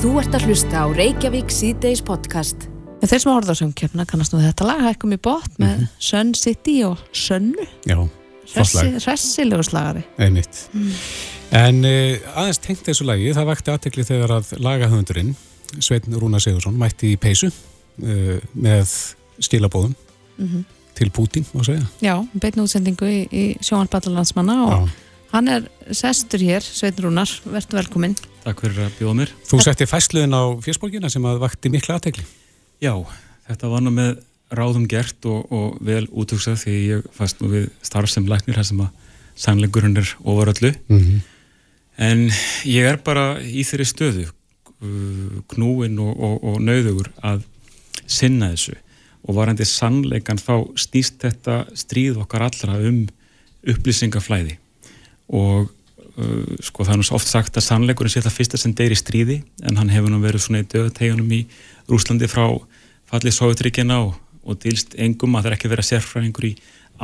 Þú ert að hlusta á Reykjavík síðdeis podcast. Þeir sem horfða á söngkjöfna kannast nú þetta lag hækkum í bótt með mm -hmm. Sun City og Sunnu. Já, Ressi, Ressilegu slagari. Einmitt. Mm. En uh, aðeins tengt þessu lagi, það vakti aðtekli þegar að lagahöndurinn, Sveitn Rúna Sigursson, mætti í peysu uh, með skilabóðum mm -hmm. til Pútín, má segja. Já, beitn útsendingu í, í sjónarballalandsmanna og Já. hann er sestur hér, Sveitn Rúnar, verðt velkominn. Takk fyrir að bjóða mér. Þú setti fæsluðin á fjöspólkina sem að vakti mikla aðtekli. Já, þetta var nú með ráðum gert og, og vel útugsað því ég fast nú við starf sem læknir þar sem að sannleikurinn er ofarallu. Mm -hmm. En ég er bara í þeirri stöðu, knúin og, og, og nauðugur að sinna þessu og varandi sannleikan þá snýst þetta stríð okkar allra um upplýsingaflæði og uh, sko það er svo oft sagt að sannleikurinn sé það fyrsta sem deyri stríði en hann hefur nú verið svona í döðategunum í Rúslandi frá fallið Sovjetríkina og, og dýlst engum að það er ekki verið að sérfræðingur í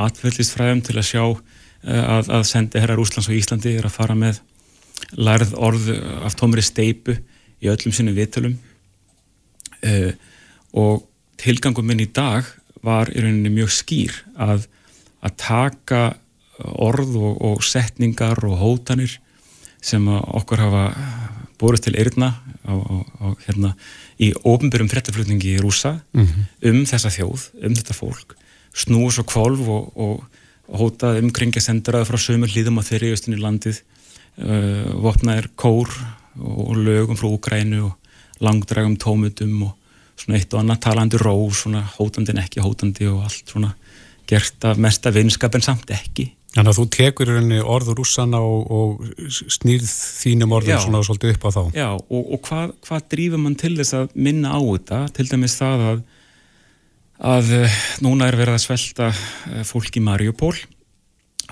atveldlistfræðum til að sjá uh, að, að sendi herrar Rúslands og Íslandi er að fara með lærð orð af tómri steipu í öllum sinu vitölum uh, og tilgangum minn í dag var í rauninni mjög skýr að, að taka orð og, og setningar og hótanir sem okkur hafa búið til eirna á, á, á, hérna, í ofnbjörnum frettaflutningi í rúsa mm -hmm. um þessa þjóð, um þetta fólk snúi svo kvolv og, og hótað umkringja sendraði frá sömur hlýðum á þeirri austinni landið uh, vopnaðir kór og lögum frá Úgrænu og langdragum tómutum og svona eitt og annað talandi ró, svona hótandi en ekki hótandi og allt svona gert af mesta vinskap en samt ekki. Þannig að þú tekur orður ússana og, og snýrð þínum orður já, svona svolítið upp á þá. Já, og, og hvað, hvað drýfur mann til þess að minna á þetta? Til dæmis það að, að eh, núna er verið að svelta eh, fólk í Mariupól,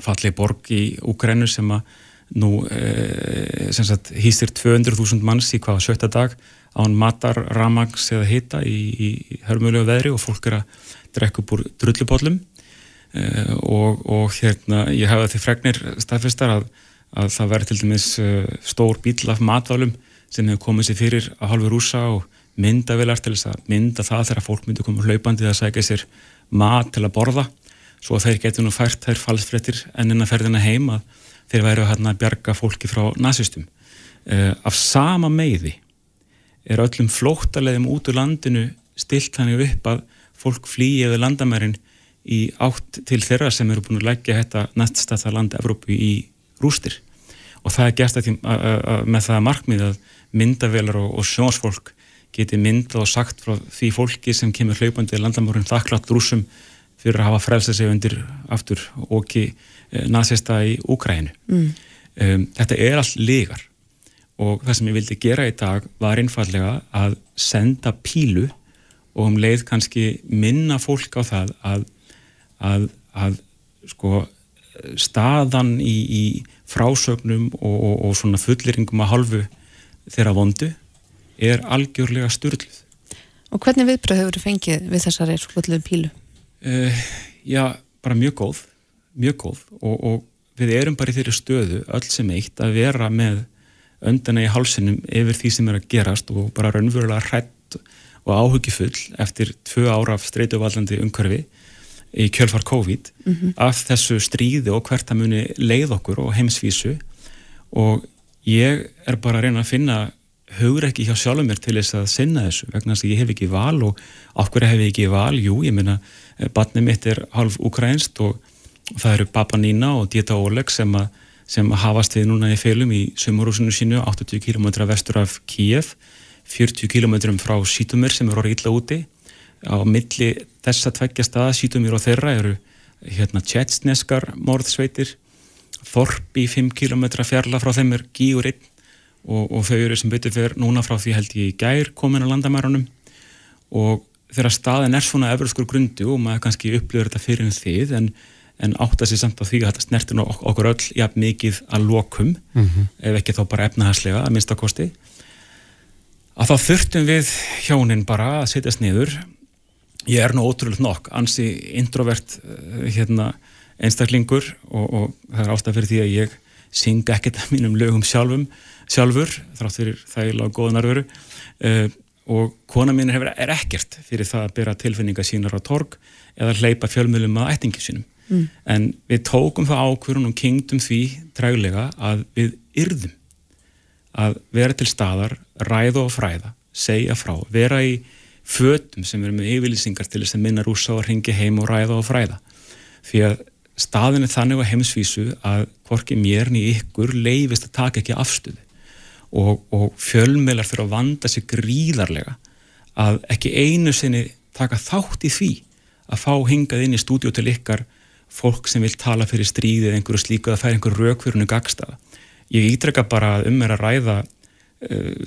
fallið borg í Ukrænu sem að nú e, sagt hýstir 200.000 manns í hvaða sjötta dag án matar, ramags eða hita í, í hörmulegu veðri og fólk er að drekka upp úr drullubóllum uh, og, og hérna ég hafa því fregnir staðfestar að, að það verður til dæmis uh, stór bíl af matválum sem hefur komið sér fyrir að halvu rúsa og myndavilar til þess að mynda það þegar fólk myndur koma hlaupandi að sækja sér mat til að borða. Svo þeir getur nú fært þær falsfrettir ennina ferðina heim að þeir væru að bjarga fólki frá nazistum uh, af sama meiði er öllum flóttalegum út úr landinu stilt hann upp að fólk flýi eða landamærin í átt til þeirra sem eru búin að leggja þetta næststæða landa Evrópu í rústir. Og það er gert því, að, að, með það markmið að myndavelar og, og sjónsfólk geti myndað og sagt frá því fólki sem kemur hlaupandi landamærin þakklátt rúsum fyrir að hafa frelsað sig undir aftur okki eh, nazista í Úkrænu mm. um, þetta er allt legar og það sem ég vildi gera í dag var einfallega að senda pílu og um leið kannski minna fólk á það að, að, að sko, staðan í, í frásögnum og, og, og svona fulliringum að halvu þeirra vondu er algjörlega styrluð. Og hvernig viðbröð hefur þið fengið við þessari svolluðu pílu? Uh, já, bara mjög góð, mjög góð og, og við erum bara í þeirri stöðu öll sem eitt að vera með öndana í hálsinum yfir því sem er að gerast og bara raunverulega hrætt og áhugifull eftir tvö ára af streytuvallandi umhverfi í kjölfar COVID mm -hmm. af þessu stríði og hvert að muni leið okkur og heimsvísu. Og ég er bara að reyna að finna hugur ekki hjá sjálfur mér til þess að sinna þessu vegna þess að ég hef ekki val og okkur hef ég ekki val, jú, ég meina barnið mitt er halv ukrainst og það eru Baba Nina og Dita Oleg sem að sem hafast við núna í feilum í sömurúsinu sínu 80 km vestur af Kíjev 40 km frá Sítumir sem eru orðið illa úti. Á milli þessa tveggja staða Sítumir og þeirra eru hérna tjetsneskar morðsveitir Þorp í 5 km fjarla frá þeim er Gíurinn og, og þau eru sem betur fyrir núna frá því held ég í gær komin á landamærunum og þeirra staðin er svona efruðskur grundu og maður kannski upplifur þetta fyrir en þið en en átta sér samt á því að þetta snertir okkur öll jafn mikið að lokum mm -hmm. ef ekki þá bara efnahagslega að minnstakosti að þá þurftum við hjónin bara að setjast niður ég er nú ótrúlega nokk ansi introvert eh, hérna, einstaklingur og, og það er ástæð fyrir því að ég syng ekkert af mínum lögum sjálfum sjálfur, þrátt fyrir þægilega og góða nærveru uh, og kona mín hefur, er ekkert fyrir það að byrja tilfinninga sínar á torg eða hleypa fjölmjölum að ættingi sínum. Mm. En við tókum það ákvörun og kingdum því trægulega að við yrðum að vera til staðar, ræða og fræða, segja frá, vera í fötum sem eru með yfirlýsingar til þess að minna rúsa og ringi heim og ræða og fræða. Því að staðin er þannig á heimsvísu að hvorki mér ni ykkur leifist að taka ekki afstöðu og, og fjölmeilar fyrir að vanda sig gríðarlega að ekki einu sinni taka þátt í því að fá hingað inn í stúdíu til ykkar fólk sem vil tala fyrir stríðið eða einhverju slíku að færa einhverju raukfyrunu gagstaða. Ég ítreka bara um er að ræða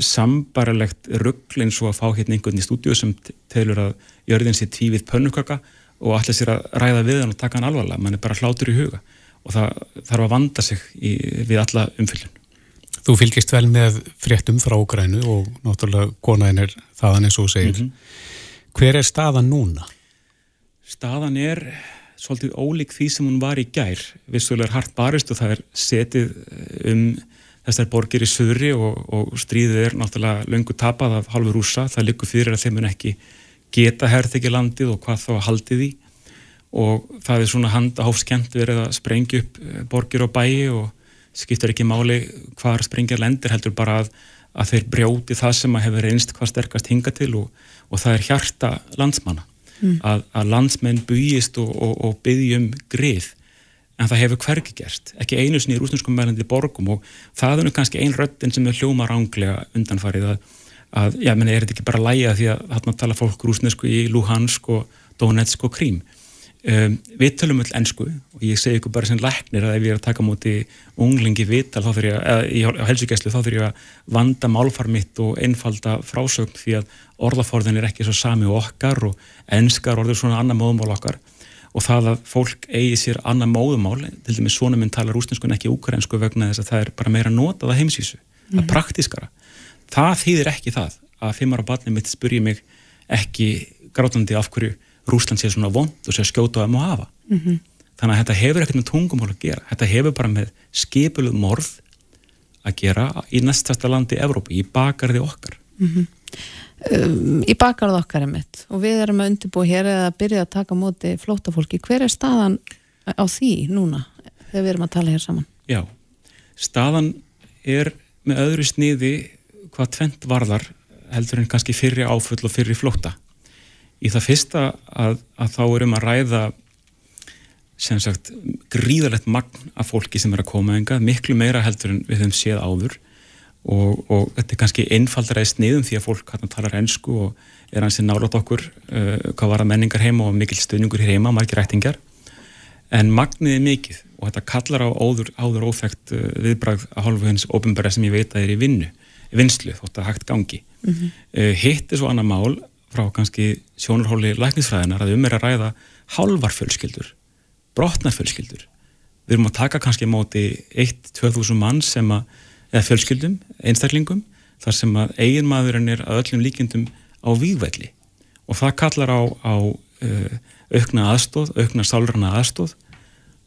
sambaralegt ruggl eins og að fá hérna einhvern í stúdíu sem telur að jörðin sér tvífið pönnukaka og allir sér að ræða við hann og taka hann alvarlega, mann er bara hlátur í huga og það þarf að vanda sig í, við alla umfyllun. Þú fylgist vel með fréttum frá Ukrænu og náttúrulega konaðin er þaðan eins og segir. Mm -hmm. Hver er staðan núna? Staðan er svolítið ólík því sem hún var í gær. Vissulega er hart barist og það er setið um þessar borgir í söðri og, og stríðið er náttúrulega löngu tapað af halvu rúsa. Það likur fyrir að þeim mun ekki geta herð ekki landið og hvað þá haldið í og það er svona handahófskent verið að sprengja upp eh, borgir og bæi og skiptir ekki máli hvar sprengjar lendir heldur bara að, að þeir brjóti það sem að hefur einst hvað sterkast hinga til og, og það er hjarta landsmanna mm. að, að landsmenn búist og, og, og byggjum grið en það hefur hverki gerst, ekki einu sinni í rúsneskum meðlandi borgum og það er nú kannski ein röttin sem er hljóma ránglega undanfarið að að, já, menn, er þetta ekki bara læja því að þarna tala fólk rúsnesku í Luhansk og Donetsk og Krím? Um, við tölum öll ennsku og ég segi ykkur bara sem læknir að ef ég er að taka múti unglingi vital þá fyrir ég, eða í helsugæslu þá fyrir ég að vanda málfar mitt og einfalda frásögn því að orðaforðin er ekki svo sami okkar og ennskar orður svona annar móðumál okkar og það að fólk eigi sér annar móðumál, til dæmis svona minn tala rúsnesku en ekki úkrensku vegna þess að það er bara meira notað að heimsísu, mm það er mhm. praktískara það þýðir ekki það að fimmar á barnið mitt spurji mig ekki grátlandi af hverju Rúsland sé svona vond og sé skjóta þeim og hafa mm -hmm. þannig að þetta hefur ekkert með tungumál að gera þetta hefur bara með skipuluð morð að gera í næstasta landi Evrópi, í bakarði okkar mm -hmm. Um, Í bakarði okkar er mitt og við erum að undirbúa hér eða að byrja að taka móti flótafólki, hver er staðan á því núna þegar við erum að tala hér saman? Já, staðan er með öðru sniði hvað tvent varðar heldur en kannski fyrri áfull og fyrri flóta. Í það fyrsta að, að þá erum að ræða sem sagt gríðalegt magn af fólki sem er að koma enga, miklu meira heldur en við höfum séð áður og, og þetta er kannski einfaldar að sniðum því að fólk hann talar ennsku og er hansi nálat okkur uh, hvað var að menningar heima og mikil stöðningur hér heima, margir ættingar en magnið er mikið og þetta kallar á áður, áður óþægt uh, viðbrað að hálfu hens ofinbæra sem ég veit að er í vinnu vinslu þótt að hægt gangi. Mm -hmm. uh, hitt er svo annað mál frá kannski sjónarhóli læknisfræðinar að um er að ræða halvarfjölskyldur brotnarfjölskyldur við erum að taka kannski móti 1-2.000 mann sem að eða fjölskyldum, einstaklingum þar sem að eiginmaðurinn er að öllum líkjendum á výgvelli og það kallar á, á uh, aukna aðstóð, aukna sálrana aðstóð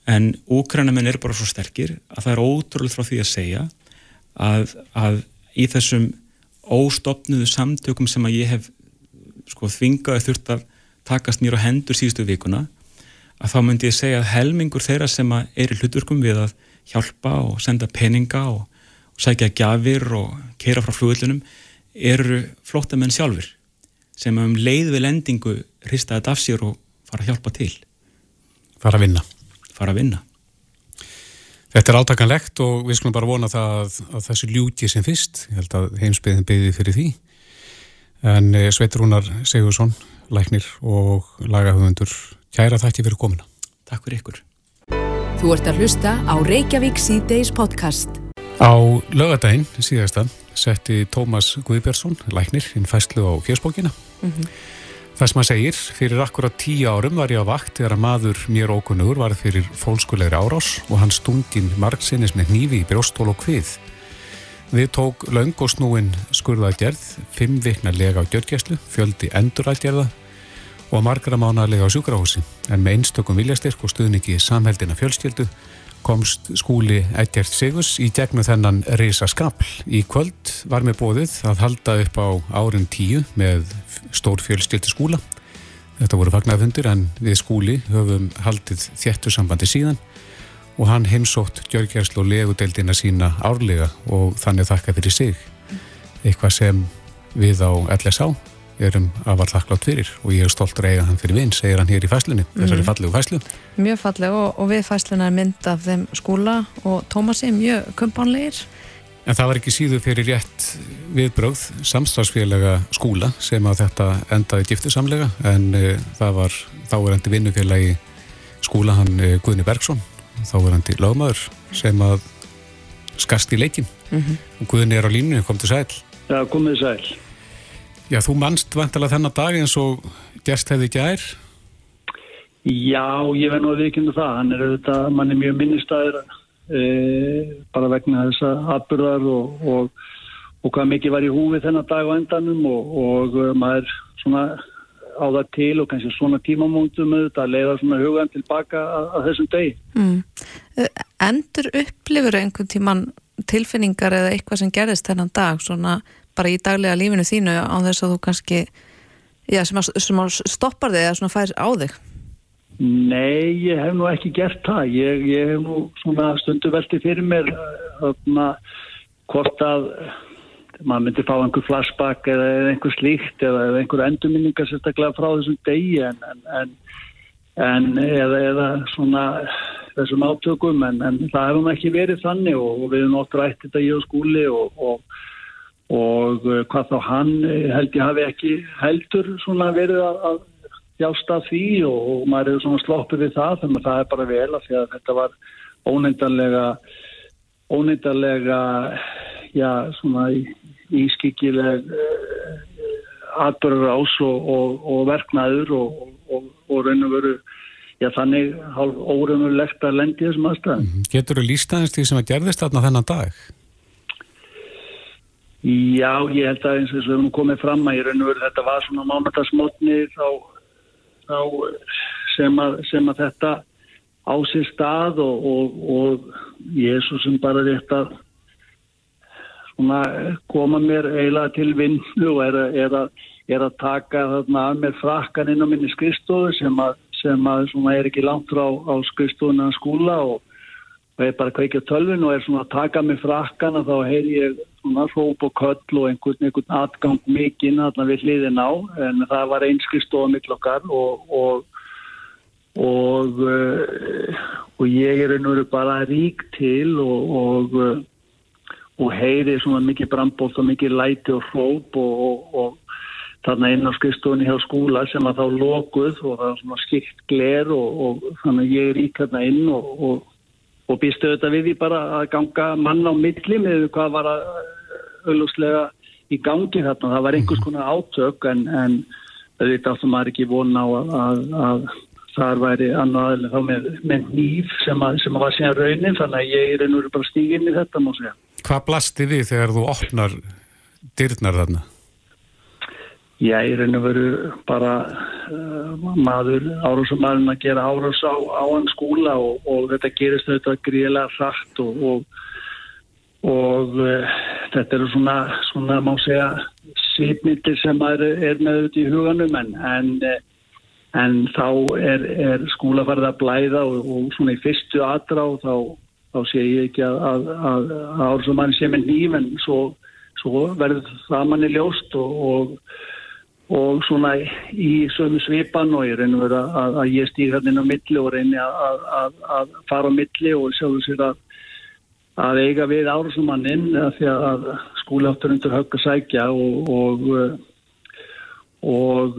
en úkrænamenn er bara svo sterkir að það er ótrúlega frá því að segja að, að í þessum óstopnuðu samtökum sem að ég hef sko þvingaði þurft að takast á hendur síðustu vikuna að þá myndi ég segja að helmingur þeirra sem að er í hluturkum við að hjálpa og senda peninga og sækja gafir og keira frá flugöldunum eru flóttamenn sjálfur sem um leið við lendingu hristaði af sér og fara að hjálpa til fara að vinna fara að vinna Þetta er átakanlegt og við skulum bara vona það að, að þessu ljúti sem fyrst, ég held að heimsbyðin byggði fyrir því. En e, Sveitur Rúnar Sigursson, læknir og lagahöfundur, kæra þætti fyrir komina. Takk fyrir ykkur. Þú ert að hlusta á Reykjavík C-Days podcast. Á lögadaginn síðastan setti Tómas Guðbjörnsson, læknir, inn fæslu á fjörsbókina. Mm -hmm. Það sem að segir, fyrir akkurat tíu árum var ég á vakt þegar að maður mér ókunnugur var fyrir fólkskulegri árás og hann stungin margsinnis með nýfi í brjóstól og hvið. Við tók laung og snúin skurðaðgerð, fimm vikna lega á gjörgjæslu, fjöldi endurætgerða og margra mánalega á sjúkrahúsi en með einstökum viljastyrk og stuðningi samheldina fjölskyldu komst skúli Egert Sigurs í gegnum þennan risaskapl. Í kvöld var með bóðið að halda upp á árin tíu með stór fjölstyldi skúla. Þetta voru fagnarfundir en við skúli höfum haldið þjættu sambandi síðan og hann heimsótt Gjörgjærslu og legudeldina sína árlega og þannig þakka fyrir sig. Eitthvað sem við á LSA erum afar þakklátt fyrir og ég er stolt að eiga hann fyrir vinn, segir hann hér í fæslunni þessari mm. fallegu fæslu. Mjög falleg og, og við fæsluna er mynd af þeim skúla og Tómasi mjög kumpanlegir En það var ekki síðu fyrir rétt viðbröð samstagsfélaga skúla sem að þetta endaði giftusamlega en uh, það var þáverandi vinnufélagi skúla hann uh, Guðni Bergson þáverandi lögmaður sem að skast í leikin mm -hmm. og Guðni er á línu, kom til sæl Já, komið sæl Já, þú mannst vantilega þennan dag eins og gerst hefði gær? Já, ég verð nú að viðkynna það. Hann er auðvitað, mann er mjög minnistæðir e, bara vegna þessa atbyrðar og, og, og hvað mikið var í húfi þennan dag á endanum og, og e, maður svona á það til og kannski svona tímamóndum auðvitað að leiða svona hugan tilbaka að, að þessum degi. Mm. E, endur upplifur einhvern tíman tilfinningar eða eitthvað sem gerðist þennan dag svona bara í daglega lífinu þínu á þess að þú kannski já, sem, að, sem að stoppar þig eða svona fær á þig? Nei, ég hef nú ekki gert það. Ég, ég hef nú svona stundu velti fyrir mér öfna, hvort að maður myndi fá einhver flashback eða einhver slíkt eða einhver endurminningar sérstaklega frá þessum degi en, en, en, en eða, eða svona þessum átökum en það hefum ekki verið þannig og, og við erum oft rætt þetta í skúli og, og og eh, hvað þá hann eh, held ég hafi ekki heldur verið að, að jásta því og, og maður er svona sloppið við það þannig að það er bara vel að því að þetta var óneindarlega óneindarlega já svona ískikileg uh, atbörður ás og, og, og verknæður og raun og veru já þannig hálf óreinulegt að lendi þessum aðstæðum. Getur þú lísta eins því sem að gerðist þarna þennan dag? Já, ég held að eins og þess að höfum komið fram að í raun og veru þetta var svona mánudagsmotni þá, þá sem, að, sem að þetta á sér stað og, og, og ég er svo sem bara rétt að svona koma mér eiginlega til vinnu og er, er, að, er að taka þarna að mér frakkan inn á minni skristofu sem að, sem að er ekki langt frá á skristofuna skúla og og ég bara kveikja tölvin og er svona að taka mig frakkan og þá heyr ég svona hróp og köll og einhvern, einhvern atgang mikinn þarna við hliðin á en það var einskristofa miklokkar og og, og uh, og ég er einhverju bara rík til og og, og heyri svona mikið brambótt og mikið læti og hróp og, þarna inn á skristofunni hjá skúla sem að þá lokuð og það var svona skipt gler og þannig ég er rík þarna inn og og býstu þetta við því bara að ganga mann á milli með hvað var að auðvuslega í gangi þarna. Það var einhvers mhm. konar átök en, en auðvitað áttum maður ekki vona á að, að, að þar væri annað þá með, með nýf sem, að, sem var síðan raunin þannig að ég er einhverju bara stíginn í þetta má segja. Hvað blasti við þegar þú opnar dyrnar þarna? Já, ég er einhverju bara maður árásumæðin að gera árás á, á hann skúla og, og þetta gerist auðvitað gríðilega hrætt og, og, og uh, þetta eru svona, svona má segja sýtmyndir sem er, er með auðvitað í huganum en, en, en þá er, er skúla farið að blæða og svona í fyrstu aðrá þá, þá sé ég ekki að, að, að, að árásumæðin sé með nýf en svo, svo verður það manni ljóst og og svona í sömu svipan og ég reynir verið að, að ég stýr hérna inn á milli og reynir að, að, að fara á milli og sjáðu sér að eiga við árásumanninn því að skúláttur undir högg að sækja og, og, og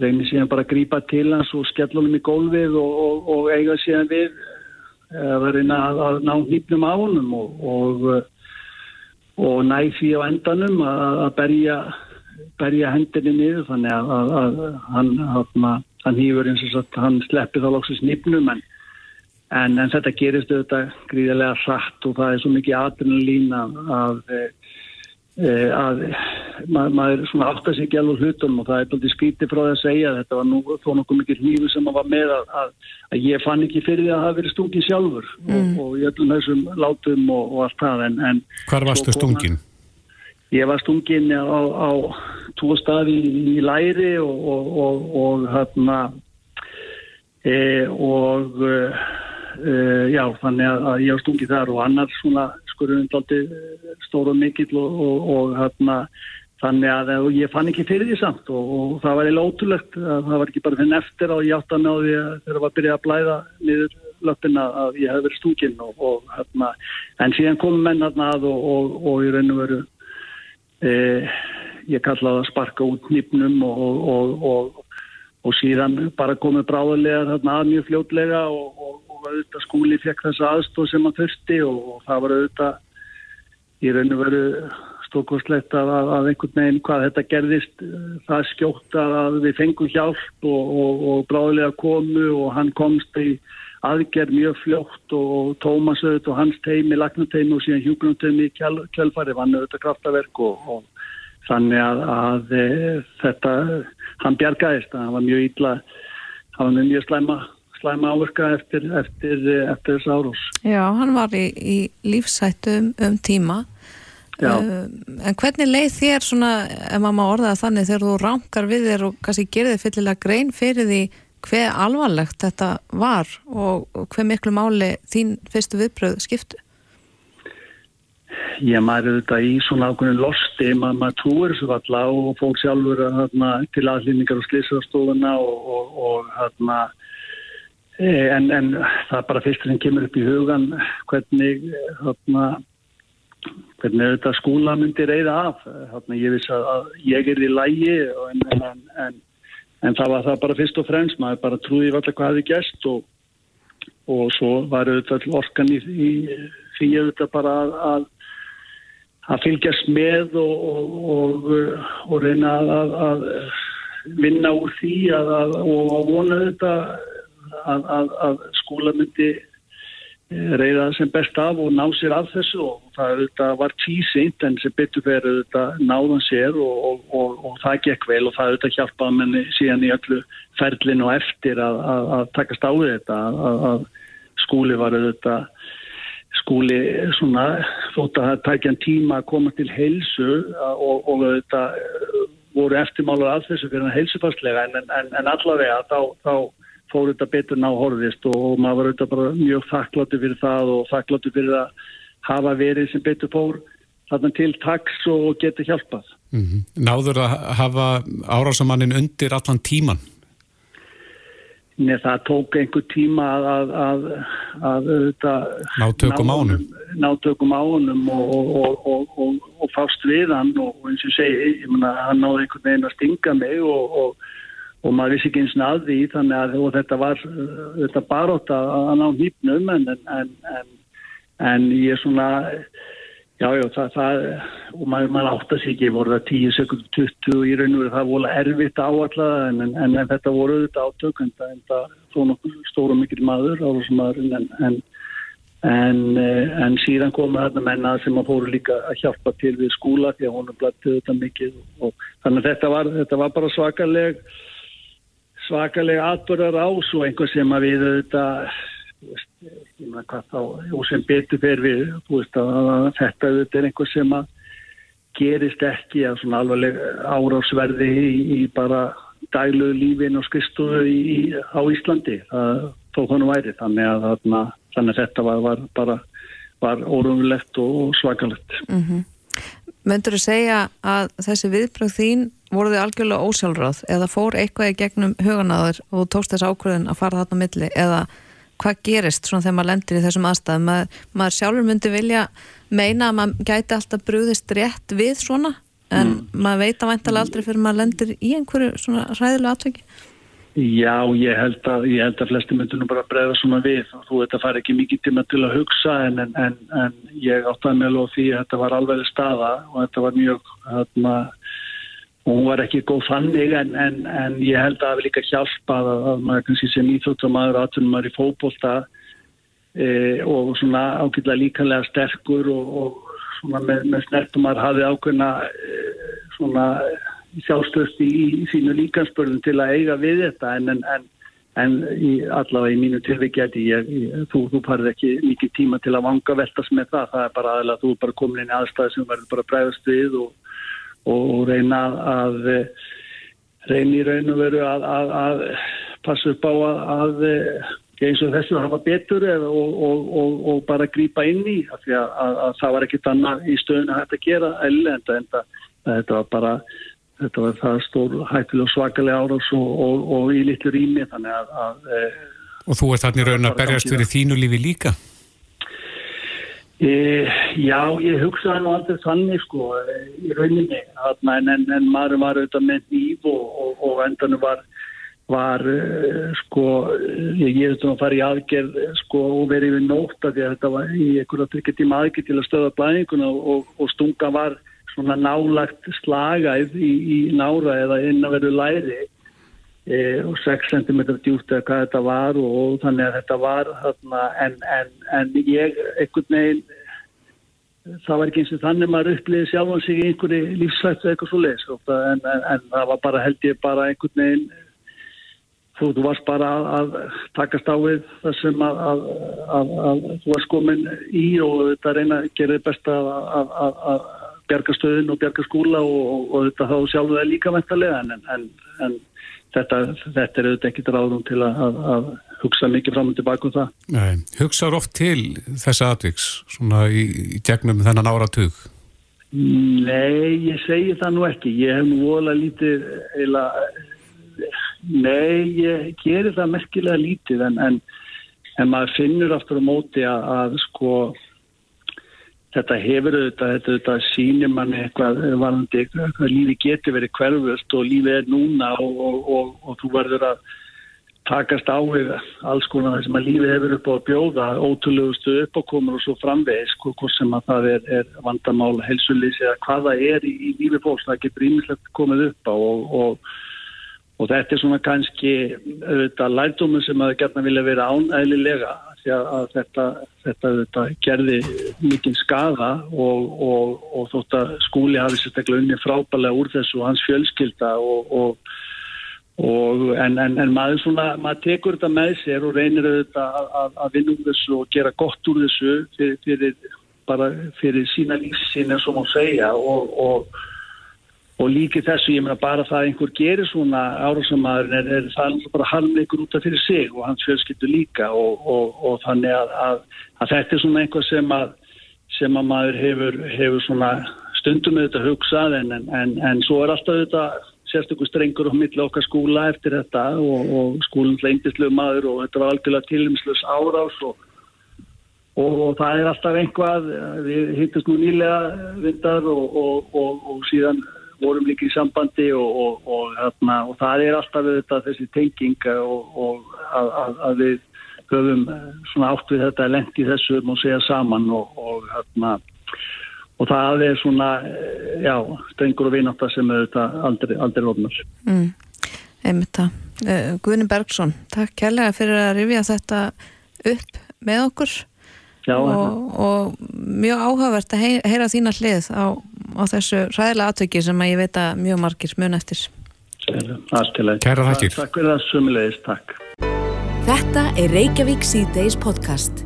reynir síðan bara að grípa til hans og skella honum í gólfið og, og eiga síðan við að reyna að ná hýpnum á honum og næ því á endanum að berja berja hendinni niður þannig að, að, að hann, hann, hann hýfur eins og satt, hann sleppi þá lóksins nýpnum en, en, en þetta gerist auðvitað gríðilega hratt og það er svo mikið adrenalín að, að, e, að maður, maður svona átt að sig ekki alveg hlutunum og það er búin skítið frá það að segja þetta var nú þó nokkuð mikið hnífu sem maður var með að, að, að ég fann ekki fyrir að það hafi verið stungin sjálfur mm. og, og ég öllum þessum látum og, og allt það en, en Hvar varstu stungin? Ég var stungin á, á tvo staði í, læri og, og hérna e, og e, já þannig að ég var stungin þar og annar svona skurðurinn daldi eh, stóru og mikill og, og, og hérna þannig að og ég fann ekki fyrir því samt og, og það var eiginlega ótrúlegt það var ekki bara þinn eftir að ég átt að ná því að það var að byrja að blæða niður löppina að ég hef verið stúkinn og hérna en síðan komum menn hérna að og í raun og veru e, ég kallaði að sparka út nýpnum og síðan bara komið bráðulega þarna að mjög fljótlega og og auðvitað skúli fekk þessa aðstóð sem hann þurfti og, og það var auðvitað í raun og veru stókostlegt að, að einhvern veginn hvað þetta gerðist það skjótt að við fengum hjálp og, og, og bráðilega komu og hann komst í aðgerð mjög fljótt og Tómas auðvitað og hans teimi, lagnateimi og síðan hjúgrunteimi í kjálfari vann auðvitað kraftaverk og þannig að, að e, þetta, hann bjargaðist, hann var mjög ítla, hann var mjög slæma slæma áverka eftir, eftir, eftir þess árós. Já, hann var í, í lífsættu um, um tíma uh, en hvernig leið þér svona, ef maður má orðaða þannig þegar þú ránkar við þér og kannski gerir þið fyllilega grein fyrir því hver alvarlegt þetta var og, hver miklu máli þín fyrstu viðbröð skiptu? Ég maður þetta í svona ákveðin losti, Ma, maður trúir þessu valla og fólk sjálfur að, til aðlýningar og slísarstofuna og, og, og hérna Eh, en, en það er bara fyrst sem kemur upp í hugan hvernig þarna, hvernig þetta skóla myndi reyða af þarna, ég vissi að ég er í lægi en, en, en það var það bara fyrst og fremst maður bara trúði alltaf hvað hefði gæst og, og svo var auðvitað orkan í, því auðvitað bara að, að, að fylgjast með og, og, og reyna að vinna úr því og vona þetta að, að, að skóla myndi reyða sem best af og ná sér af þessu og það þetta, var tísint en sem betur verið náðan sér og, og, og, og það gekk vel og það hjálpaði menni síðan í öllu ferlinu eftir að, að takast á þetta að skóli var þetta skóli svona þótt að það tækja tíma að koma til heilsu og þetta voru eftirmálar að þessu fyrir heilsufarslega en, en, en allavega þá, þá fór þetta betur ná horfist og maður var auðvitað bara mjög þakkláttu fyrir það og þakkláttu fyrir að hafa verið sem betur fór þarna til taks og geta hjálpað. Mm -hmm. Náður að hafa árásamannin undir allan tíman? Nei, það tók einhver tíma að, að, að, að auðvitað nátökum ánum nátökum ánum og, og, og, og fást við hann og eins og segi, ég menna, hann náði einhvern veginn að stinga mig og og maður vissi ekki eins og að því þannig að þetta var þetta barótt að, ná hýpnum en, en, en, en ég er svona já, já, það, það og maður, maður áttast ekki, voru það 10 sekund 20 í raun og veru, það voru erfitt áallega en þetta voru auðvitað átök en það þó nokkuð stóru mikil maður en en síðan komu þarna menna sem að fóru líka að hjálpa til við skúla því að hún er blættið þetta mikið og þannig að þetta var, þetta var bara svakaleg svakalega atbörðar ás og einhver sem að við auðvitað ég maður hvað þá og sem betur fyrir við veist, að þetta auðvitað er einhver sem að gerist ekki að svona alveg árásverði í, í bara dæluðu lífin og skristuðu á Íslandi það tók hann væri þannig að, þarna, þannig að þetta var, var bara var órumlegt og svakalegt mm -hmm. Möndur þú segja að þessi viðbröð þín voru þið algjörlega ósjálfráð eða fór eitthvað í gegnum huganaður og tókst þess ákvöðun að fara þarna milli? Eða hvað gerist svona þegar maður lendir í þessum aðstæðum? Maður, maður sjálfur myndi vilja meina að maður gæti alltaf brúðist rétt við svona en mm. maður veit að væntalega aldrei fyrir maður lendir í einhverju svona ræðilega atveki Já, ég held að, ég held að flesti myndir nú bara bregða svona við. Þú veit að fara ekki mikið tíma til að hugsa en, en, en, en ég áttaði með lóð því að þetta var alveg staða og þetta var mjög hérna og hún var ekki góð þannig en, en, en ég held að það hefði líka hjálpað að, að maður kannski sem íþjóttamæður aðtunum maður í fókbólta e, og svona ákveðlega líkanlega sterkur og, og svona með, með snertum maður hafið ákveðna e, svona sjálfstöðst í, í sínu líkansbörðum til að eiga við þetta. En, en, en, í, allavega í mínu tilvíkjæti þú, þú parið ekki mikið tíma til að vanga veltast með það, það er bara aðeins þú er bara komin inn í aðstæði sem verður bara bregðast við og, og reyna að reyna í raun og veru að, að, að passa upp á að eins og þessu hafa betur og, og, og, og bara grýpa inn í af því að, að, að það var ekkit annað í stöðun að að gera enda en þetta var bara þetta var það stór hættilega svakalega árás og í litlu rými þannig að, að e, Og þú ert þarna í raun að berjast fyrir þínu lífi líka? E, já, ég hugsaði nú aldrei þannig sko í rauninni. En, en, en maður var auðvitað með nýf og endanum var var uh, sko, ég hefði þannig að fara í aðgerð sko og verið við nótt að þetta var í einhverja tryggja tíma aðgerð til að stöða blæðinguna og, og stunga var svona nálagt slagæð í, í nára eða inn að veru læri. e, og 6 cm djúft eða hvað þetta var og, og þannig að þetta var þarna, en, en, en ég einhvern veginn það var ekki eins og þannig maður uppliði sjálfan sig í einhverju lífsættu eitthvað svo les en, en það var bara held ég bara einhvern veginn þú, þú varst bara að, að takast á við það sem að, að, að þú varst komin í og þetta reyna að gera best að bjarga stöðin og bjarga skúla og, og, og þetta þá sjálfuð er líka veintalega en, en, en þetta, þetta er auðvitað ekkit ráðum til að hugsa mikið fram og tilbaka um það. Nei, hugsaður oft til þessa atviks svona í, í gegnum þennan áratug? Nei, ég segi það nú ekki. Ég hef nú volað lítið eila Nei, ég gerir það merkilega lítið en, en, en maður finnur aftur á móti að, að sko þetta hefur auðvitað, þetta, þetta sínir manni eitthvað varandi, eitthvað lífi getur verið hverfust og lífi er núna og, og, og, og þú verður að takast á við alls konar það sem að lífi hefur upp á að bjóða ótrúlegustu uppákomur og svo framvegis hvort sem að það er, er vandamál helsulísi eða hvaða er í, í lífi fólks það getur ímislegt komið upp á og Og þetta er svona kannski auðvitað lærdómið sem að gerna vilja vera ánæðilega því að þetta, þetta, þetta gerði mikið skada og, og, og þótt að skúli hafi sérstaklega unni frábælega úr þessu og hans fjölskylda og, en, en, en maður svona, maður tekur þetta með sér og reynir auðvitað að, að, að vinna úr þessu og gera gott úr þessu fyrir, fyrir, bara fyrir sína lífsinn eins og má segja og og líki þessu, ég meina bara það að einhver gerir svona árásamæður er, er það er bara halvleikur út af fyrir sig og hans fjölskyldu líka og, og, og þannig að, að, að þetta er svona einhver sem að, sem að maður hefur, hefur svona stundum þetta hugsað en, en, en svo er alltaf þetta sérstökur strengur á milli okkar skúla eftir þetta og, og skúlinn leindislu maður og þetta var algjörlega tilumslös árás og Og það er alltaf einhvað, við hittast nú nýlega vindar og, og, og, og síðan vorum líka í sambandi og, og, og, hérna, og það er alltaf þetta, þessi tenging og að, að, að við höfum eh, svona átt við þetta lengt í þessu og segja saman og hérna og það er svona, eh, já, strengur og vináttar sem auðvitað aldrei, aldrei ofnar. Mm, einmitt það. Guðni Bergson, takk kærlega fyrir að rifja þetta upp með okkur já, og, og mjög áhugavert að heyra þína hlið á á þessu ræðilega aðtöki sem að ég veit að mjög margir mun eftir. Kæra þakkir. Takk fyrir það sumulegist, takk. Þetta er Reykjavík C-Days podcast.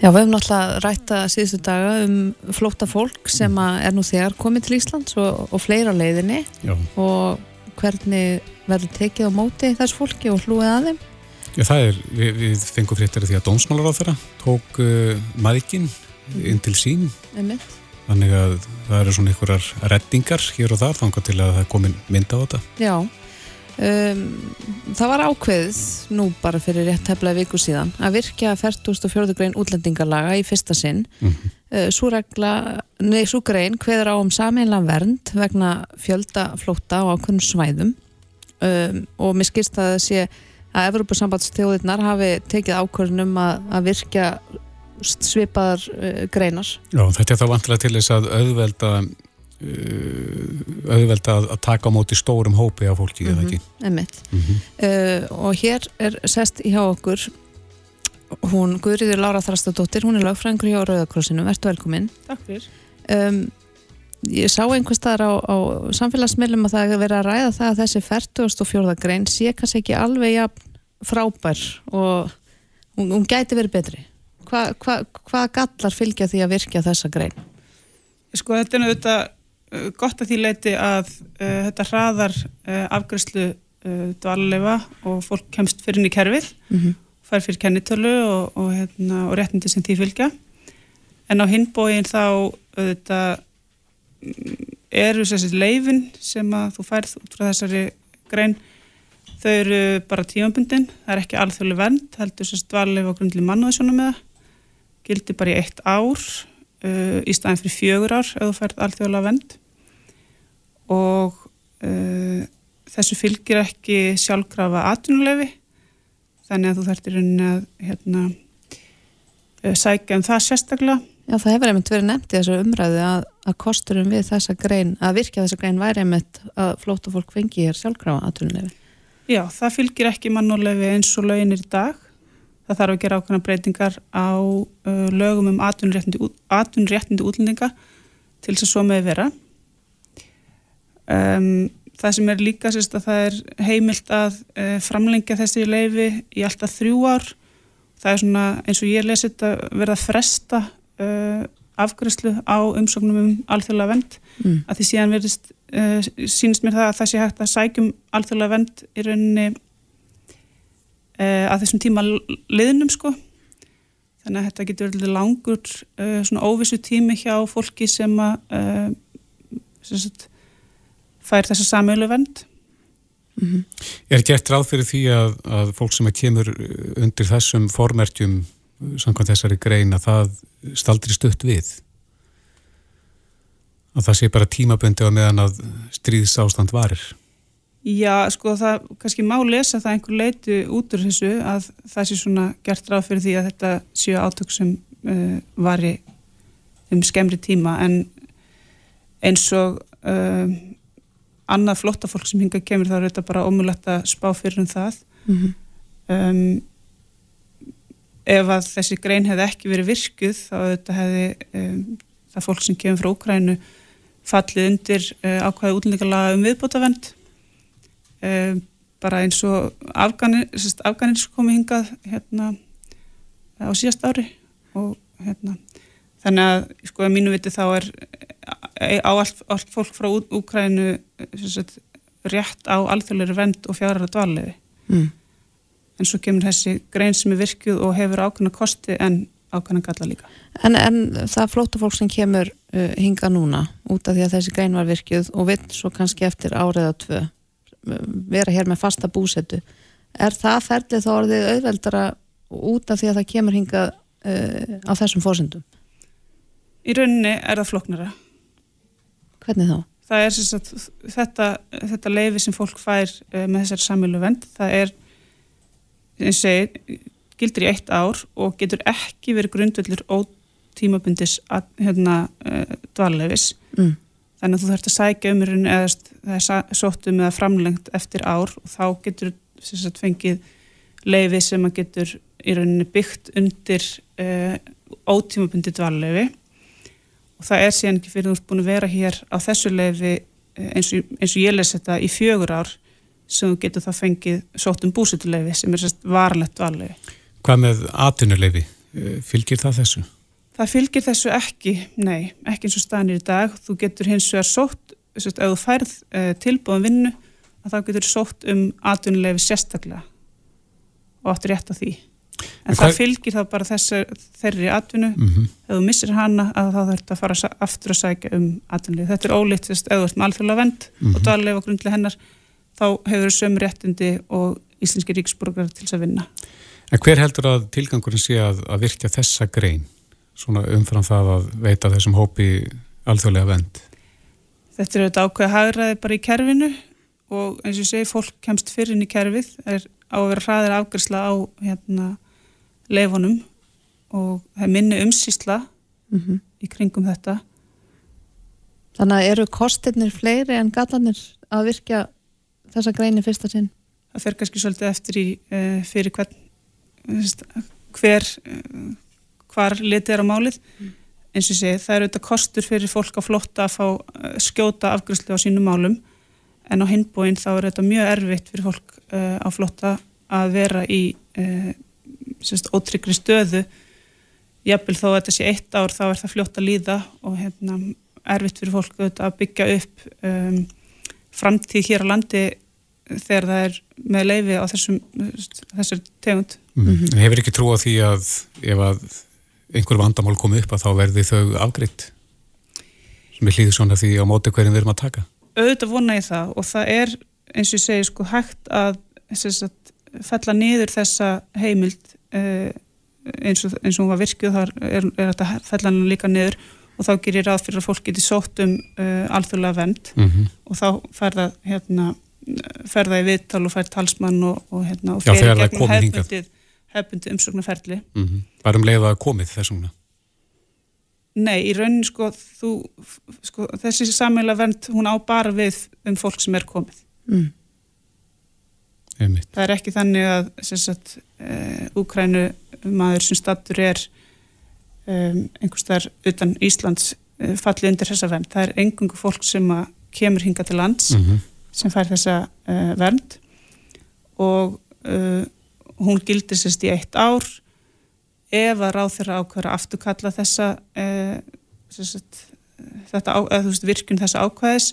Já, við hefum náttúrulega rætta síðustu daga um flóta fólk sem er nú þegar komið til Íslands og, og fleira leiðinni Já. og hvernig verður tekið á móti þessu fólki og hlúið að þeim? Já, það er, við, við fengum fréttari því að dómsmálar á þeirra tók uh, maðikinn inn til sín. Einmitt Þannig að það eru svona einhverjar reddingar hér og þar þangar til að það komin mynda á þetta. Já, um, það var ákveðið nú bara fyrir rétt hefla viku síðan að virkja 44. grein útlendingarlaga í fyrsta sinn. Mm -hmm. uh, svo grein hveður á um sameinlega vernd vegna fjöldaflóta á ákveðnum svæðum um, og mér skilst að það sé að Evropasambandstjóðirnar hafi tekið ákveðnum að, að virkja svipaðar uh, greinar. Já, þetta er þá vantilega til þess að auðvelda uh, auðvelda að taka á móti stórum hópi af fólki, mm -hmm. eða ekki? Emmitt. Mm -hmm. uh, og hér er sest hjá okkur hún Guðriður Lára Þrastadóttir, hún er lagfræðingur hjá Rauðakrossinu, verðt velkominn. Takk fyrir. Um, ég sá einhvers staðar á, á samfélagsmiðlum að það hefur verið að ræða það að þessi 44. grein sé kannski ekki alveg ja, frábær og hún, hún gæti verið betri. Hvað hva, hva gallar fylgja því að virkja þessa grein? Sko þetta er náttúrulega uh, gott að því leiti að uh, þetta hraðar uh, afgræslu uh, dvaluleifa og fólk kemst fyrir inn í kerfið, mm -hmm. fær fyrir kennitölu og, og, hérna, og réttindi sem því fylgja. En á hinbóin þá þetta eru þessi leifin sem að þú færð út frá þessari grein þau eru bara tímabundin. Það er ekki alþjóðlega vernd heldur þessi dvarleif á grundli mannuðsjónum með það gildi bara í eitt ár uh, í staðin fyrir fjögur ár ef þú færð alþjóðlega vernd. Og uh, þessu fylgir ekki sjálfkrafa atvinnulefi þannig að þú þartir að hérna, uh, sækja um það sérstaklega Já, það hefur einmitt verið nefnt í þessu umræðu að, að kosturum við þessa grein, að virkja þessa grein væri einmitt að flóta fólk fengi hér sjálfkrafa aðtunlefi. Já, það fylgir ekki mannulefi eins og löginir í dag. Það þarf að gera ákveðna breytingar á uh, lögum um atvinnréttindi útlendinga til þess að svo með vera. Um, það sem er líka sérst að það er heimilt að uh, framlengja þessi leifi í alltaf þrjú ár. Það er svona eins og ég lesið að verða að fresta uh, afgræslu á umsóknum um alþjóðlega vend mm. að því síðan verðist uh, sínist mér það að það sé hægt að sækjum alþjóðlega vend í rauninni uh, að þessum tíma liðnum sko þannig að þetta getur verið langur uh, svona óvissu tími hjá fólki sem að uh, sem sagt, fær þessa samölu vend mm -hmm. Er gert ráð fyrir því að, að fólk sem kemur undir þessum formerkjum samkvæmt þessari grein að það staldri stutt við. Að það sé bara tímabundi á meðan að stríðs ástand varir. Já, sko það kannski má lesa það einhver leitu út úr þessu að það sé svona gert ráð fyrir því að þetta séu átök sem uh, vari um skemmri tíma. En eins og uh, annað flotta fólk sem hinga kemur þá er þetta bara ómulett að spá fyrir um það. Mm -hmm. um, ef að þessi grein hefði ekki verið virkuð þá þetta hefði um, það fólk sem kemur frá Ukrænu fallið undir uh, ákvæði útlendingarlaga um viðbótavend um, bara eins og sem komi hingað hérna á síðast ári og hérna þannig að sko að mínu viti þá er e, á allt, allt fólk frá Ukrænu rétt á alþjóðleiri vend og fjárhæra dvalið mm en svo kemur þessi grein sem er virkjuð og hefur ákveðna kosti en ákveðna galla líka. En, en það flóta fólk sem kemur uh, hinga núna út af því að þessi grein var virkjuð og vill svo kannski eftir áriða tvö vera hér með fasta búsetu er það ferlið þá orðið auðveldara út af því að það kemur hinga uh, á þessum fórsendum? Í rauninni er það floknara. Hvernig þá? Það er að, þetta, þetta leifi sem fólk fær uh, með þessari samilu vend, það er segir, gildir í eitt ár og getur ekki verið grundvöldur ótímabundis hérna, uh, dvalleifis mm. þannig að þú þurft að sækja umrun eða það er sóttum eða framlengt eftir ár og þá getur sagt, fengið leifi sem að getur í rauninni byggt undir uh, ótímabundi dvalleifi og það er síðan ekki fyrir þú búin að vera hér á þessu leifi uh, eins og, eins og ég les þetta í fjögur ár sem þú getur það fengið sótum búsituleifi sem er sérst varlegt valleifi. Hvað með atunuleifi? Eh, fylgir það þessu? Það fylgir þessu ekki, nei, ekki eins og staðnir í dag. Þú getur hins vegar sótt, sérst, ef þú færð uh, tilbúin vinnu, að þá getur sótt um atunuleifi sérstaklega og áttur rétt á því. En, en það fylgir þá bara þessu, þeirri atvinnu, mm -hmm. ef þú missir hana að þá þurft að fara aftur að sækja um atvinnuleifi. Þetta er ólíkt, ef þú ert með alþjóðlega vend mm -hmm. og grundlega hennar þá hefur sömu réttindi og íslenski ríksborgar til þess að vinna. En hver heldur að tilgangurinn sé að, að virkja þessa grein svona umfram það að veita þessum hópi alþjóðlega vend? Þetta er auðvitað ákveð hagraði bara í kerfinu og eins og ég segi, fólk kemst fyrir inn í kerfið, er á að vera hraðir afgjörsla á hérna, leifunum og það er minni umsýsla mm -hmm. í kringum þetta. Þannig að eru kostirnir fleiri en gallanir að virkja þessa greini fyrsta sinn? Það fer kannski svolítið eftir í uh, fyrir hvern hver uh, hvar litið er á málið mm. eins og sé, það er auðvitað kostur fyrir fólk á flotta að fá uh, skjóta afgryslu á sínum málum en á hinbúin þá er þetta mjög erfitt fyrir fólk á flotta að vera í ótryggri stöðu jafnvel þó að þetta sé eitt ár þá er það fljótt að líða og hérna, erfitt fyrir fólk auðvitað að byggja upp um, framtíð hér á landi þegar það er með leifi á þessum, þessar tegund? Mm -hmm. Hefur ekki trú á því að ef að einhver vandamál komið upp að þá verði þau afgriðt sem er hlýðið svona því á móti hverjum við erum að taka? Auðvitað vona ég það og það er eins og ég segi sko hægt að sagt, fella niður þessa heimild eh, eins, og, eins og hún var virkið þar er, er þetta fella hann líka niður og þá gerir ráð fyrir að fólk geti sótt um uh, alþjóðlega vend mm -hmm. og þá ferða hérna, ferða í viðtal og fær talsmann og, og, hérna, og fyrir gegnum hefbundið hefbundi umsóknarferli mm -hmm. Varum leið að komið þessumna? Nei, í raunin sko, þú, sko þessi sammeila vernd hún á bara við um fólk sem er komið mm. Það er ekki þannig að uh, Úkrænu maður sem stattur er um, einhvers þar utan Íslands uh, fallið undir þessa vernd það er engungu fólk sem kemur hinga til lands mm -hmm. sem fær þessa uh, vernd og hún gildir sérst í eitt ár ef að ráð þeirra ákvæða afturkalla þessa eh, sérst, þetta eða, veist, virkun þessa ákvæðis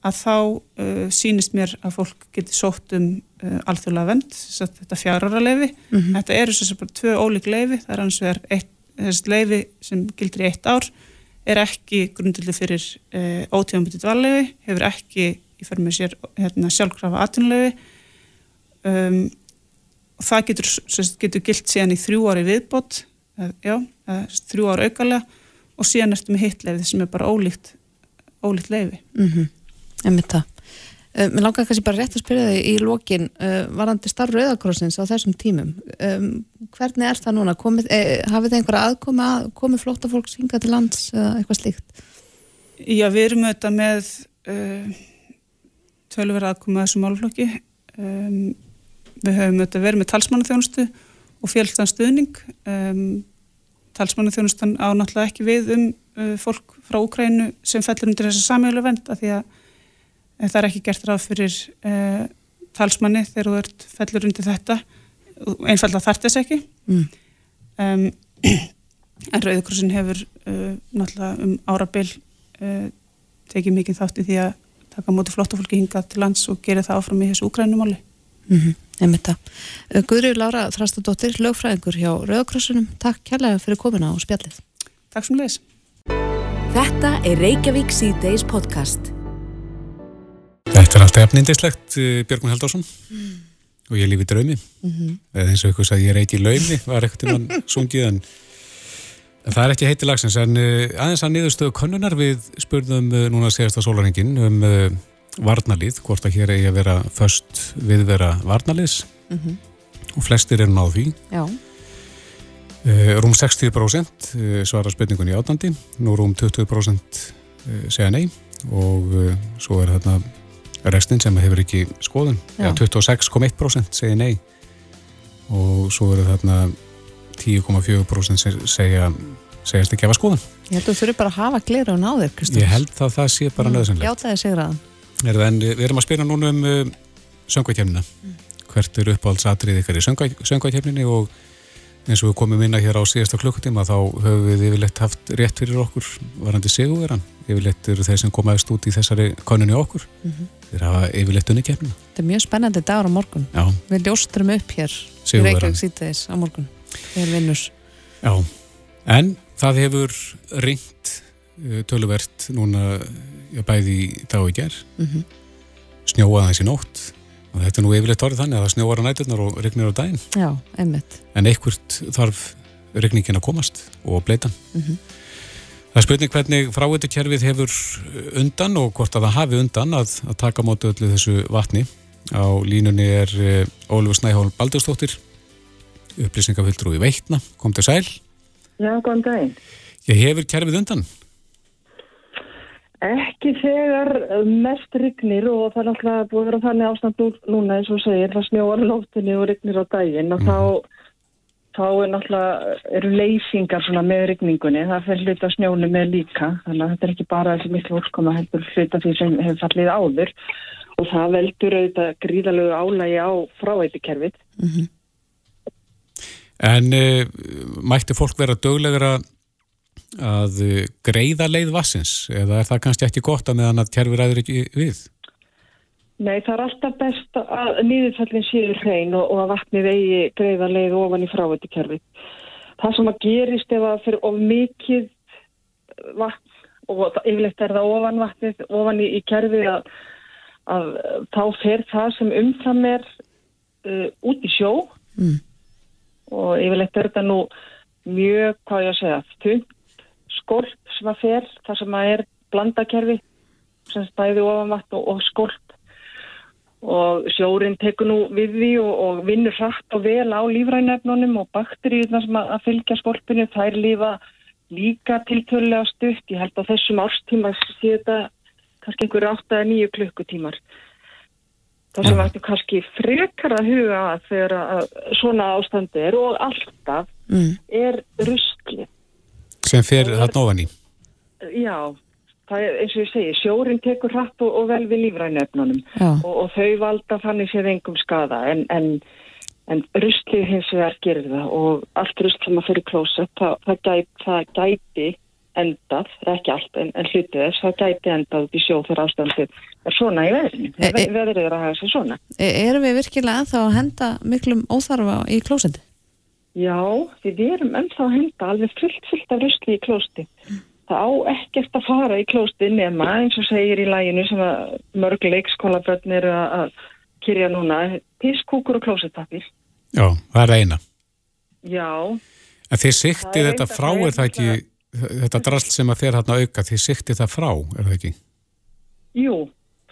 að þá uh, sínist mér að fólk geti sótt um uh, alþjóðlega vend, þetta fjárara leifi mm -hmm. þetta eru svo sem bara tvö ólík leifi það er ansvegar þessi leifi sem gildir í eitt ár er ekki grundildi fyrir uh, ótíðanbyttið valleifi, hefur ekki í fyrir með sér hérna, sjálfkrafa atvinnuleifi um, og það getur, getur gilt síðan í þrjú ári viðbót já, þrjú ári aukalega og síðan ertu með hittleifi sem er bara ólíkt ólíkt leifi mm -hmm. Uh, Mér langar kannski bara rétt að spyrja þig í lókin uh, varandi starf Rauðakrossins á þessum tímum um, hvernig er það núna? Komið, eh, hafið þið einhverja aðkomi að komið flótta fólk synga til lands eða eitthvað slíkt? Já, við erum auðvitað með uh, tölverið aðkomi að þessum málflokki um Við höfum verið með talsmannaþjónustu og fjöldanstuðning. Um, talsmannaþjónustan á náttúrulega ekki við um uh, fólk frá Úkrænu sem fellur undir þessa samhjölu vend af því að það er ekki gert ráð fyrir uh, talsmanni þegar þú ert fellur undir þetta. Einfalda þart þess ekki. Mm. Um, en Rauðurkrossin hefur uh, náttúrulega um árabil uh, tekið mikið þátt í því að taka móti flottafólki hinga til lands og gera það áfram í þessu Úkrænumáli. Mm -hmm. Eh, Guðrið Lára Þrastadóttir, lögfræðingur hjá Rauðakrossunum. Takk kærlega fyrir komina á spjallið. Takk sem leis. Þetta er Reykjavík C-Days podcast. Þetta er alltaf efnindislegt, eh, Björgman Heldarsson. Mm. Og ég lífi draumi. Mm -hmm. Eða eins og ykkur að ég reyti í laumi, var ekkert um hann sungið en En það er ekki heiti lagsins, en uh, aðeins að niðurstöðu konnunar við spurðum uh, núna segast á sólarhengin um uh, varnalið, hvort að hér eigi að vera först viðvera varnaliðs mm -hmm. og flestir eru náðu því uh, Rúm 60% eh, svara spurningunni átandi nú rúm 20% eh, segja nei og uh, svo er þarna restin sem hefur ekki skoðun. Ja, 26,1% segja nei. Og svo eru þarna 10,4% segja segjast ekki að hafa skoðun. Ég held að þú þurfi bara að hafa glera og náður Ég held að það sé bara mm, nöðsynlegt Játaði segraðan En við erum að spila núna um uh, söngvækjefnina. Mm. Hvert eru uppáhaldsatrið ykkar í söngvækjefninni og eins og við komum inn að hér á síðasta klukkutíma þá höfum við yfirleitt haft rétt fyrir okkur varandi sigurveran. Yfirleitt eru þeir sem komaðist út í þessari konunni okkur. Mm -hmm. Þeir hafa yfirleitt unni kefnina. Þetta er mjög spennandi dagur á morgun. Já. Við ljóstrum upp hér í Reykjavík síðdeis á morgun. Þeir vinnus. Já, en það hefur ringt uh, töluvert núna bæði í dag og í gerð mm -hmm. snjóaði þessi nótt og þetta er nú yfirleitt orðið þannig að það snjóar á næturnar og regnir á daginn. Já, en einhvert þarf regningin að komast og bleitan mm -hmm. það er spurning hvernig fráeitukerfið hefur undan og hvort að það hafi undan að, að taka mótu öllu þessu vatni. Á línunni er uh, Ólfur Snæhól Baldurstóttir upplýsingafyldur og í veitna. Kom til sæl. Já, góðan daginn. Ég hefur kerfið undan Ekki þegar mest rignir og það er alltaf búið að vera þannig ástand nú, núna eins og segir, það snjóar lóftinni og rignir á daginn og mm. þá, þá er náttúrulega, eru leysingar með rigningunni, það fer hluta snjónu með líka, þannig að þetta er ekki bara þessi miklu úrkoma, heldur hluta því sem hefur fallið áður og það veldur auðvitað gríðalegu álægi á fráveitikerfið. En uh, mætti fólk vera döglegra að uh, greiða leið vassins eða er það kannski ekki gott að meðan að kerfi ræður ekki við? Nei, það er alltaf best að niðurfallin séu hrein og, og að vatni vegi greiða leið ofan í fráveitikerfið. Það sem að gerist ef að fyrir of mikið vatn og yfirleitt er það ofan vatnið, ofan í, í kerfið að, að þá fer það sem umfram er uh, út í sjó Mm. og yfirleitt er þetta nú mjög, hvað ég að segja, þund skolp sem að fer, það sem að er blandakerfi sem stæði ofan vatn og, og skolp og sjórin tekur nú við því og, og vinnur hratt og vel á lífrænefnunum og bakteríuna sem að, að fylgja skolpinu, þær lífa líka tiltölulega stutt, ég held að þessum árstíma sé þetta kannski einhverju 8 eða 9 klukkutímar. Það sem ættu kannski frekar að huga þegar að svona ástandi er og alltaf Mm. er ruslið Sem fer þarna ofan í? Já, það er eins og ég segi, sjórin tekur hratt og, og vel við Já. og, og þau valda þannig séð engum skada en, en, en ruslið hins vegar gerir það og allt rusl sem að fyrir klósett, það, það, gæt, það gæti endað, það er ekki allt en, en hlutið þess, það gæti endað út í sjó þegar ástandið er svona í veðrinu, E- e- veðrið er að hafa sér svona. E erum við virkilega ennþá að henda miklum óþarfa í klósendi? Já, við erum ennþá að henda alveg fullt, fullt af rusli í klósti. Það á ekkert að fara í klósti nema eins og segir í læginu sem að mörg leikskólabötn eru að að kyrja núna, tískúkur og klósettapir. Já, það er eina. Já, En þið er þetta frá, er það ekki, þetta drasl sem að fer hérna auka, þið siktið það frá, er það ekki? jú,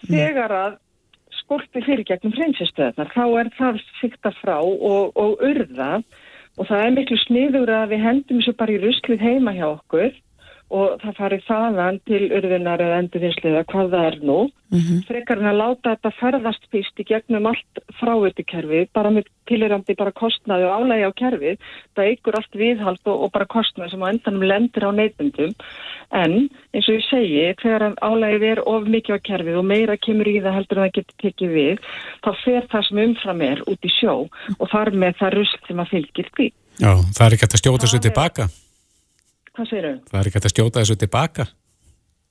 þegar að skolpi fyrir gegnum hreinsistöðnar, þá er það sikta frá og, og urða og það er miklu sniður að við hendum þessu bara í ruslið heima hjá okkur og það farið þaðan til urðunar eða endurvinnsliða hvað það er nú. Frekar en að láta þetta ferðast fyrst í gegnum allt frávötukerfið, bara með tilirandi bara kostnaði og álægi á kerfið, það ykkur allt viðhald og, og bara kostnaði sem á endanum lendir á neytundum. En eins og ég segi, þegar álægið er of mikið á kerfið og meira kemur í það heldur en það getur tekið við, þá fer það sem umfram er út í sjó og þar með það rusl sem að fylgir því. Já, það er ekki að Það er- tilbaka. Hvað segir þau? Það er ekki að skjóta þessu tilbaka.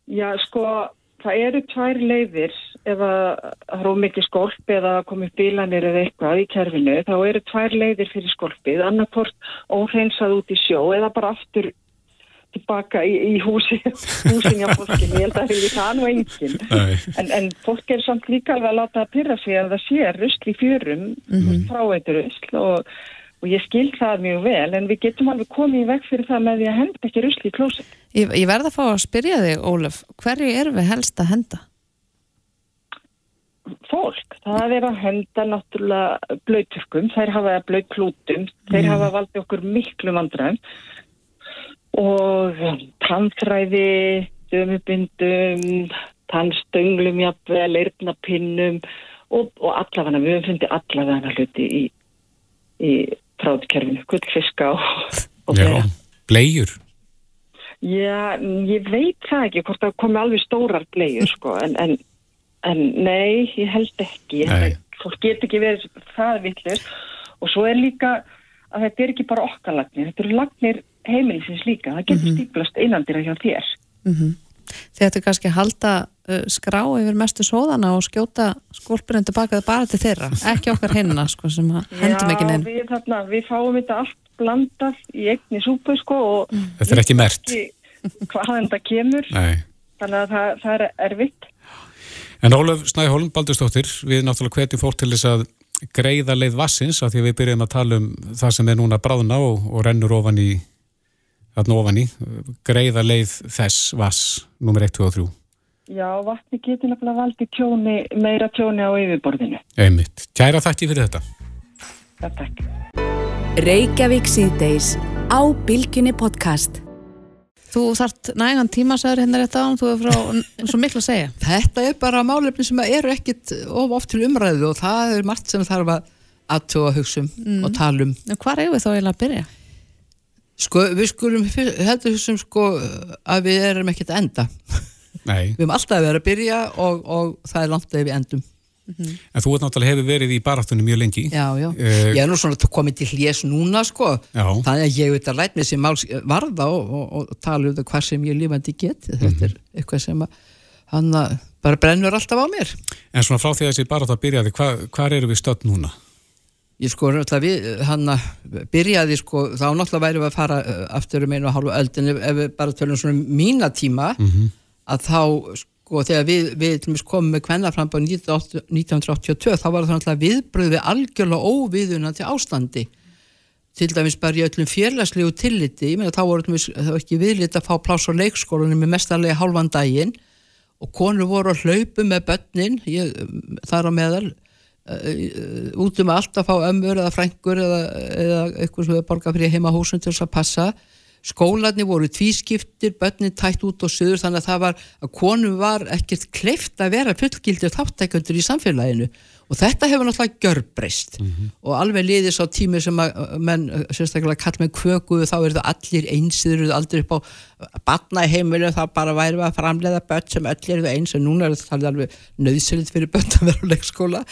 Já, sko, það eru tvær leiðir ef að það er ómikið skolp eða komið bílanir eða eitthvað í kerfinu, þá eru tvær leiðir fyrir skolpið, annarkort óhreinsað út í sjó eða bara aftur tilbaka í, í húsi, húsin hjá fólkinu, ég held að það nú engin. Nei. En, en fólk er samt líka alveg að láta að pyrra sig að það sé rusl í fjörum, mm -hmm. fráveitur rusl og, og ég skil það mjög vel, en við getum alveg komið í veg fyrir það með því að henda ekki rusl í klósett. Ég, ég verð að fá að spyrja þig, Ólaf, hverju erum við helst að henda? fólk. Það er að henda náttúrulega blöyturkum, þær hafa blöytklútum, þeir hafa valdið okkur miklu vandræðum og tannþræði, dömubindum, tannstöngglum jafnvel, eirnapinnum og, og allavega, við höfum fundið allavega hluti í, í tráðkerfinu, gullfiska og, og Já, bleiur. Já, ég veit það ekki hvort það komi alveg stórar bleiur sko, en, en, en nei, ég held ekki. Ég held að Fólk get ekki verið það vitlir og svo er líka að þetta er ekki bara okkar lagnir, þetta eru lagnir heimilisins líka, það getur stíplast einandira hjá þér. Mm Þið ættu kannski að halda skrá yfir mestu sóðana og skjóta skólpurinn tilbaka bara til þeirra, ekki okkar hinna sko, sem að hendum ekki Já, neinn. við, þarna, við fáum þetta allt blandað í einni súpu sko og Þetta er ekki mert. hvaðan það kemur, Nei. þannig að það, það er erfitt. En Ólaf Snæholm Baldurstóttir, við náttúrulega hvetjum fólk til þess að greiða leið vassins af því að við byrjum að tala um það sem er núna bráðna og, og rennur ofan í þarna ofan í, greiða leið þess vass, nummer 1, 2 og 3 Já, vatni getur nefnilega valdið tjóni, meira tjóni á yfirborðinu. einmitt. Kæra þakki fyrir þetta Já, takk. Reykjavík síðdeis á Bilginni podcast. Þú þart nægan tíma, sagður hérna rétt á hann, þú er frá svo miklu að segja. Þetta er bara málefni sem eru ekkit of oft til umræðu og það er margt sem þarf að aðtóa hugsum og talum Hvað er við þá eiginlega að byrja? sko við skulum heldur hugsum sko að við erum ekkert að enda Nei, við erum alltaf að vera að byrja og, og það er langt að við endum. En þú náttúrulega hefur verið í baráttunni mjög lengi. já, já, Eh, ég er nú svona komið til hlés núna sko, Já. þannig að ég veit að læt með þessi máls varða og, og, og tala um það hvað sem ég lífandi get þetta Mhm. er eitthvað sem að hann að bara brennur alltaf á mér. En svona frá því að þessi barátta byrjaði, hva, hvar eru við stödd núna? ég sko náttúrulega við hann að byrjaði sko þá náttúrulega væri við að fara uh, aftur um einu og hálfu öld en ef, við bara tölum svona um mína tíma að þá sko þegar við, við komum með kvennaframbá 1982 þá var það náttúrulega viðbröð við algjörlega óviðunandi ástandi. Til dæmis bara í öllum félagslegu tilliti, ég meina þá voru það var ekki viðlit að fá pláss á leikskólanum með mestarlega hálfan daginn og konur voru að hlaupu með börnin ég, þar á meðal uh, út um allt að fá ömmur eða frængur eða, eða eitthvað sem við borga fyrir heimahúsum til þess að passa skólarnir voru tvískiptir börnin tætt út og söður þannig að það var að konum var ekkert kleift að vera fullgildir þáttækjöndur í samfélaginu og þetta hefur náttúrulega gjörbreyst. Og alveg liðis á tími sem að að menn, sérstaklega kall með kvöku þá eru það allir eins, þeir eru aldrei upp á batna í heimilum, þá bara væri að framleiða börn sem öll eru eins og núna er það alveg nöðsynlegt fyrir börn að vera á leikskóla.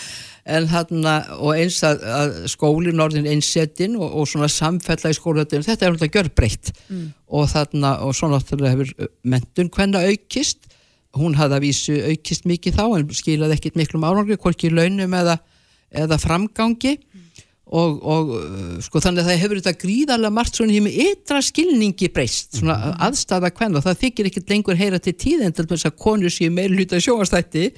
En hann og eins að, að skólinn orðin einsettin og, og svona samfella í skólatöðin, þetta er náttúrulega gjörbreytt. Mm. og og svo náttúrulega hefur mentun hvenna aukist hún hafði að vísu aukist mikið þá en skilaði ekkit miklum árangri hvorki launum eða, eða framgangi. Og, og uh, sko þannig að það hefur þetta gríðarlega margt svona hér með ytra skilningi breyst svona mm. aðstæða hvenna og það þykir ekkit lengur heyra til tíðin til þess að konur séu meir hluta sjóastætti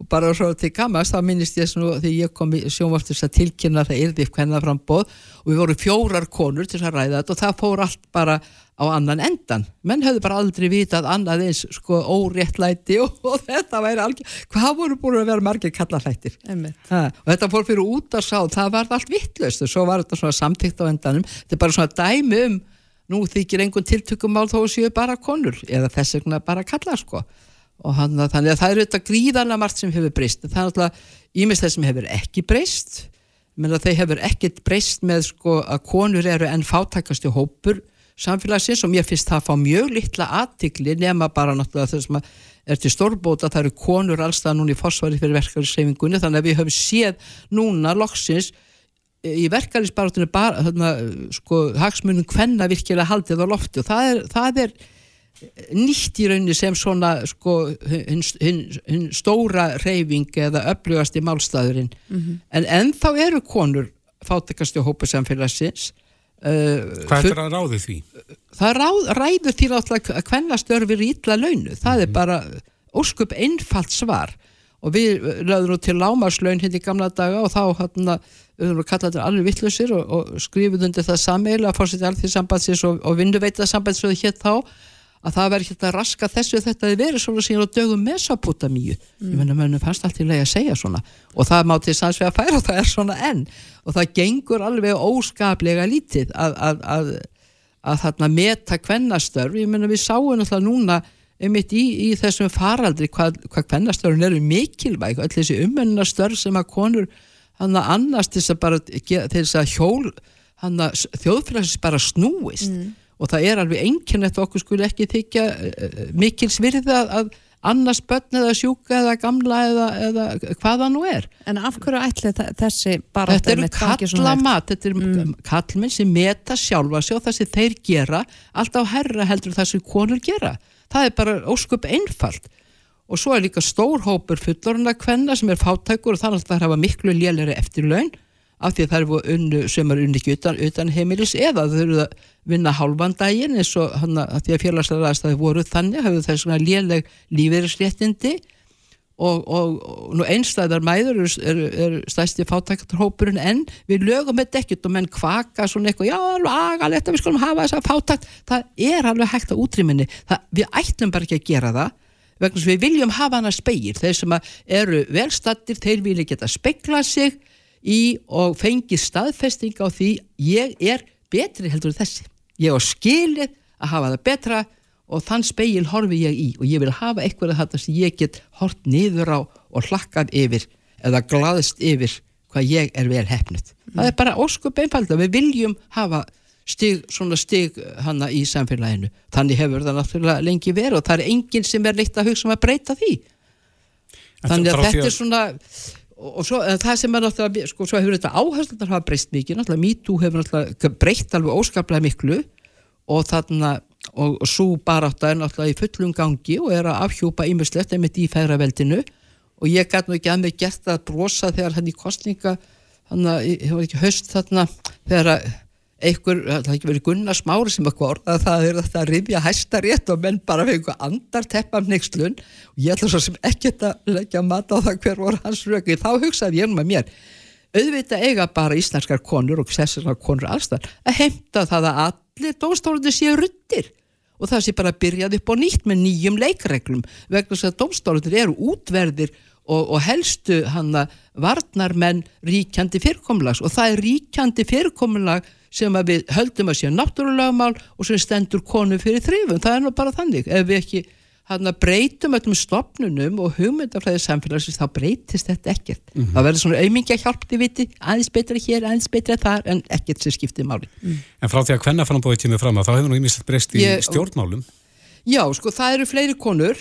og bara svo til gammast þá minnist ég svona þegar ég kom í sjónvartur þess að tilkynna það yrði hvenna frambóð og við vorum fjórar konur til að ræða þetta og það fór allt bara á annan endan. Menn höfðu bara aldrei vitað annað eins sko óréttlæti og, og þetta væri algjör, hvað voru búin að vera margir kallarhættir ha, og þetta fór fyrir út að sá, það var allt vittlust og svo var þetta svona samtíkt á endanum. Þetta er bara svona dæmi um nú þykir einhvern tiltökumál þó séu bara konur eða þess vegna bara kallar sko og hann, þannig að það eru þetta gríðarlega margt sem hefur breyst. Það er alltaf ímest það sem hefur ekki breyst. Menn að þeir hefur ekkert breyst með sko að konur eru enn fátækastu hópur samfélagsins og mér finnst það að fá mjög litla aðtikli nema bara náttúrulega þess að er til stórbóta það eru konur allstað núna í fósvari fyrir verkefnisreifingunni þannig að við höfum séð núna loksins í verkefnisbarátunni bara þarna, sko, hagsmunum hvenna virkilega haldið á lofti. Og það er, það er nýtt í rauninni sem svona sko, hinn hin, hin stóra reyfing eða öflugast í málstæðurinn en ennþá eru konur fátakasti hópa samfélagsins uh, Hvað er að ráði því? það ráð, ræður því að hvennastörfir í illa launu, það er bara óskup einfalt svar. Og við lögðum nú til lámarslaun hérna í gamla daga og þá hérna við höfum kallað þetta alveg vittlusir og, og skrifuð undir það sameila að fórseti alþjóðsambandsins og, og vinnuveita sambandsins hér þá að það verður hérna að raska þessu þetta að verið svona síðan og dögum mesopotamíu. Mm. ég menna mönnum fannst allt í leið að segja svona. Og það má til sanns við að færa það er svona enn. Og það gengur alveg óskaplega lítið að, að, að, að þarna meta kvennastörf. Ég menna við sáum alltaf núna einmitt í, í þessum faraldri hvað, hvað kvennastörfun eru mikilvæg. Öll þessi umönnastörf sem að konur hann að annars til þess að bara til þess að hjól hann að þjóðfélagsins bara snúist. Mm og það er alveg einkennett okkur skulle ekki þykja uh, mikils virði að, að annars börn eða sjúka eða gamla eða, eða hvaða nú er. En af hverju ætli þessi bara þetta eru kallamat, þetta eru mm. kallmenn sem meta sjálfa sig og það sem þeir gera alltaf herra heldur það sem konur gera. Það er bara óskup einfalt og svo er líka stór hópur fulloruna kvenna sem er fátækur og þannig að það hafa miklu lélæri eftir laun af því að það eru unnu sem er unni ekki utan, utan heimilis eða þau eru að vinna hálfan daginn eins og hann að því að félagslega aðstæði voru þannig hafðu það svona léleg lífeyrisréttindi og, og, og nú einstæðar mæður eru er, er stæsti fátæktarhópurinn en við lögum þetta ekkert og menn kvaka svona eitthvað, já, alveg agalegt að við skulum hafa þessa fátækt, það er alveg hægt á útrýminni, við ætlum bara ekki að gera það vegna sem við viljum hafa hana speir, þeir sem eru velstattir, þeir vilja geta speikla sig í og fengi staðfesting á því ég er betri heldur þessi. Ég á skilið að hafa það betra og þann speil horfi ég í og ég vil hafa eitthvað að þetta sem ég get hort niður á og hlakkað yfir eða glaðist yfir hvað ég er vel hefnud það er bara óskup einfald að við viljum hafa stig, svona stig hana í samfélaginu. Þannig hefur það náttúrulega lengi verið og það er enginn sem er neitt að hugsa um að breyta því. Þannig að þetta er svona og, svo, það sem er náttúrulega sko, svo hefur þetta áherslunar hafa breyst mikið. Náttúrulega MeToo hefur náttúrulega breytt alveg óskaplega miklu. Og þarna og, og svo barátt er náttúrulega í fullum gangi og er að afhjúpa ímislegt einmitt í fæðraveldinu og ég gæti nú ekki að mig gert að brosa þegar hann í kostninga hann að, ég var ekki höst þarna þegar að einhver, það hefði ekki verið Gunnar Smári sem eitthvað orðað það er þetta að rifja hæsta rétt og menn bara við einhver andar teppa um nextlun og ég ætla svo sem ekkert að leggja mat á það hver voru hans röki þá hugsaði ég um að mér auðvitað eiga bara íslenskar konur og sessilega konur allstar að heimta það að allir dómstólunni séu ruttir og það sé bara byrjað upp á nýtt með nýjum leikreglum vegna þess að dómstólunni eru útverðir og, og helstu hann að varnarmenn ríkjandi fyrirkomlags og það er ríkjandi fyrirkomlag sem við höldum að sé náttúrulegumál og sem stendur konu fyrir þrifum, það er nú bara þannig. Ef við ekki hann að breytum öllum stopnunum og hugmyndafræðið samfélagsins þá breytist þetta ekkert. Mm -hmm. það verður svona auðmingja hjálpti viti aðeins betra hér, aðeins betra þar en ekkert sem skiptið máli. Mm. En frá því að hvenna fannabóði tímið fram að þá hefur nú ímest breyst í Ég, stjórnmálum. Já, sko það eru fleiri konur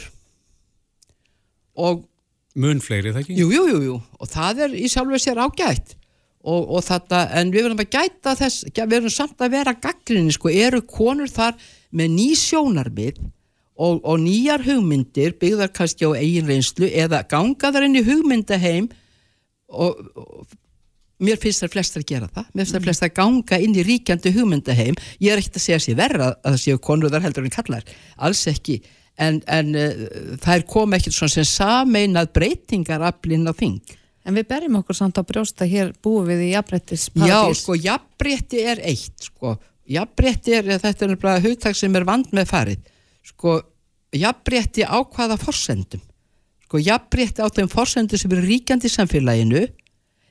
og Mun fleiri, það ekki? Jú, jú, jú, jú, og það er í sjálfur sér ágætt og, og þetta, en við verðum að gæta þess, við verðum samt að vera gaggrinni, sko, eru konur þar með ný sjónarbið og, og nýjar hugmyndir byggðar kannski á eigin reynslu eða gangaðar inn í hugmyndaheim og, og mér finnst það flest að gera það. Mér finnst það flest að ganga inn í ríkjandi hugmyndaheim. Ég er ekkert að segja sér verra að það séu konur þar heldur en kallar, alls ekki. En, en uh, þær kom ekkert svona sem sameinað breytingar aflinn á þing. En við berjum okkur samt á brjósta hér búið við í jafnbrettis paradís. Já, sko, jafnbretti er eitt, sko. Jafnbretti er, þetta er náttúrulega hugtak sem er vand með farið. Sko, jafnbretti á hvaða forsendum. Sko, jafnbretti á þeim forsendum sem eru ríkjandi í samfélaginu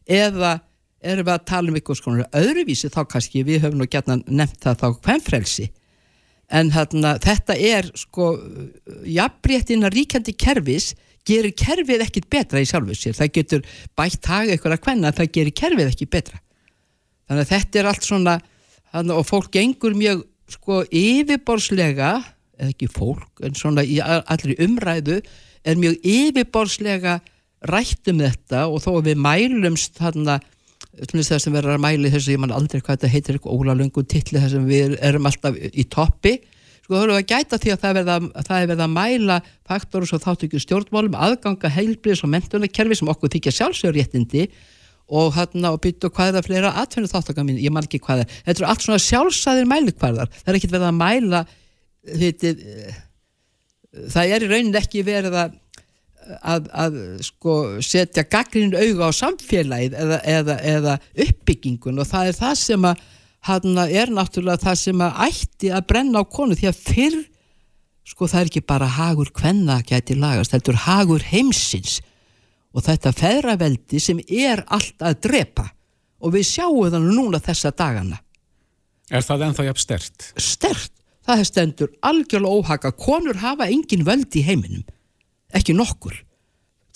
eða erum við að tala um eitthvað sko öðruvísi þá kannski við höfum nú gætna nefnt það þá hvemfrelsi en þarna, þetta er sko jafnbréttina ríkjandi kervis gerir kerfið ekkit betra í sjálfu sér. Það getur bætt haga ykkur að hvenna það gerir kerfið ekki betra. Þannig að þetta er allt svona og fólk gengur mjög sko yfirborðslega eða ekki fólk en svona í allri umræðu er mjög yfirborðslega rætt um þetta og þó að við mælumst þarna það sem verður að mæli þess að ég man aldrei hvað þetta heitir ólalöngu tilli þess að við erum alltaf í toppi sko þá erum við að gæta því að það er verið að, er verið að mæla faktorus og þáttökju stjórnmálum aðganga heilbriðs og mentunarkerfi sem okkur þykja sjálfsögur réttindi og hann og byttu hvað er það fleira atvinnu þáttöka mín, ég man ekki hvað er. Þetta eru allt svona sjálfsæðir mælikvarðar. Það er ekkit verið að mæla hitið, eh, það er í raunin ekki verið að að, að sko, setja gaggrinu auga á samfélagið eða, eða, eða uppbyggingun og það er það sem að hann er náttúrulega það sem að ætti að brenna á konu því að fyrr sko það er ekki bara hagur hvenna gæti lagast, þetta er hagur heimsins. Og þetta feðraveldi sem er allt að drepa. Og við sjáum það núna þessa dagana. Er það ennþá jafn stert? Stert, það er stendur algjörlega óhaka, konur hafa engin völdi í heiminum. Ekki nokkur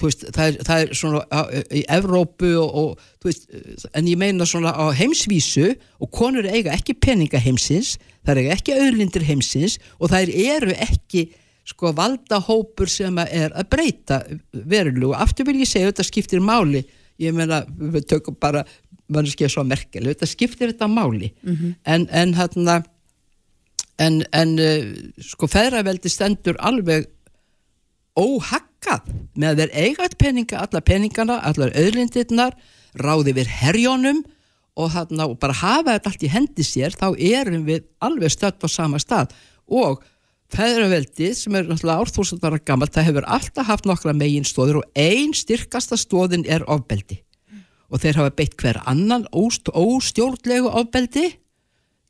veist, það, er, það er svona í Evrópu og, og veist, en ég meina svona á heimsvísu og konur eiga ekki peninga heimsins það eiga ekki auðlindir heimsins og það eru ekki sko valdahópur sem er að breyta verulegu, aftur vil ég segja þetta skiptir máli, ég meina við tökum bara, mann skilja svo merkeli þetta skiptir þetta máli. Mm -hmm. en, en hérna en, en sko feðraveldi stendur alveg óhakkað með að þeir eigat peninga, alla peningana, allar auðlindirnar, ráði við herjónum og, þarna, og bara hafa þetta allt í hendi sér, þá erum við alveg stött á sama stað. Og feðraveldið sem er náttúrulega árþúsundvara gammalt, það hefur alltaf haft nokkra megin stóður og einn styrkasta stóðin er ofbeldi. Og þeir hafa beitt hver annan óstjórnlegu ofbeldi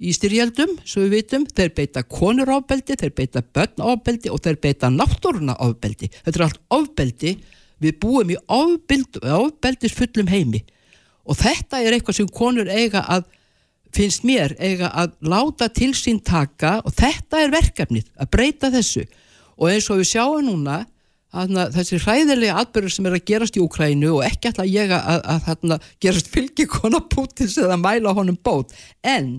í styrjaldum, svo við vitum, þeir beita konur ábeldi, þeir beita börn ábeldi og þeir beita náttúruna ábeldi. Þetta er allt ábeldi, við búum í ábeldis fullum heimi. Og þetta er eitthvað sem konur eiga að, finnst mér, eiga að láta til sín taka og þetta er verkefnið, að breyta þessu. Og eins og við sjáum núna þessi hræðilega atbyrður sem er að gerast í Ukrænu og ekki alltaf ég að, að, að gerast fylgikona Pútins eða mæla honum bót. En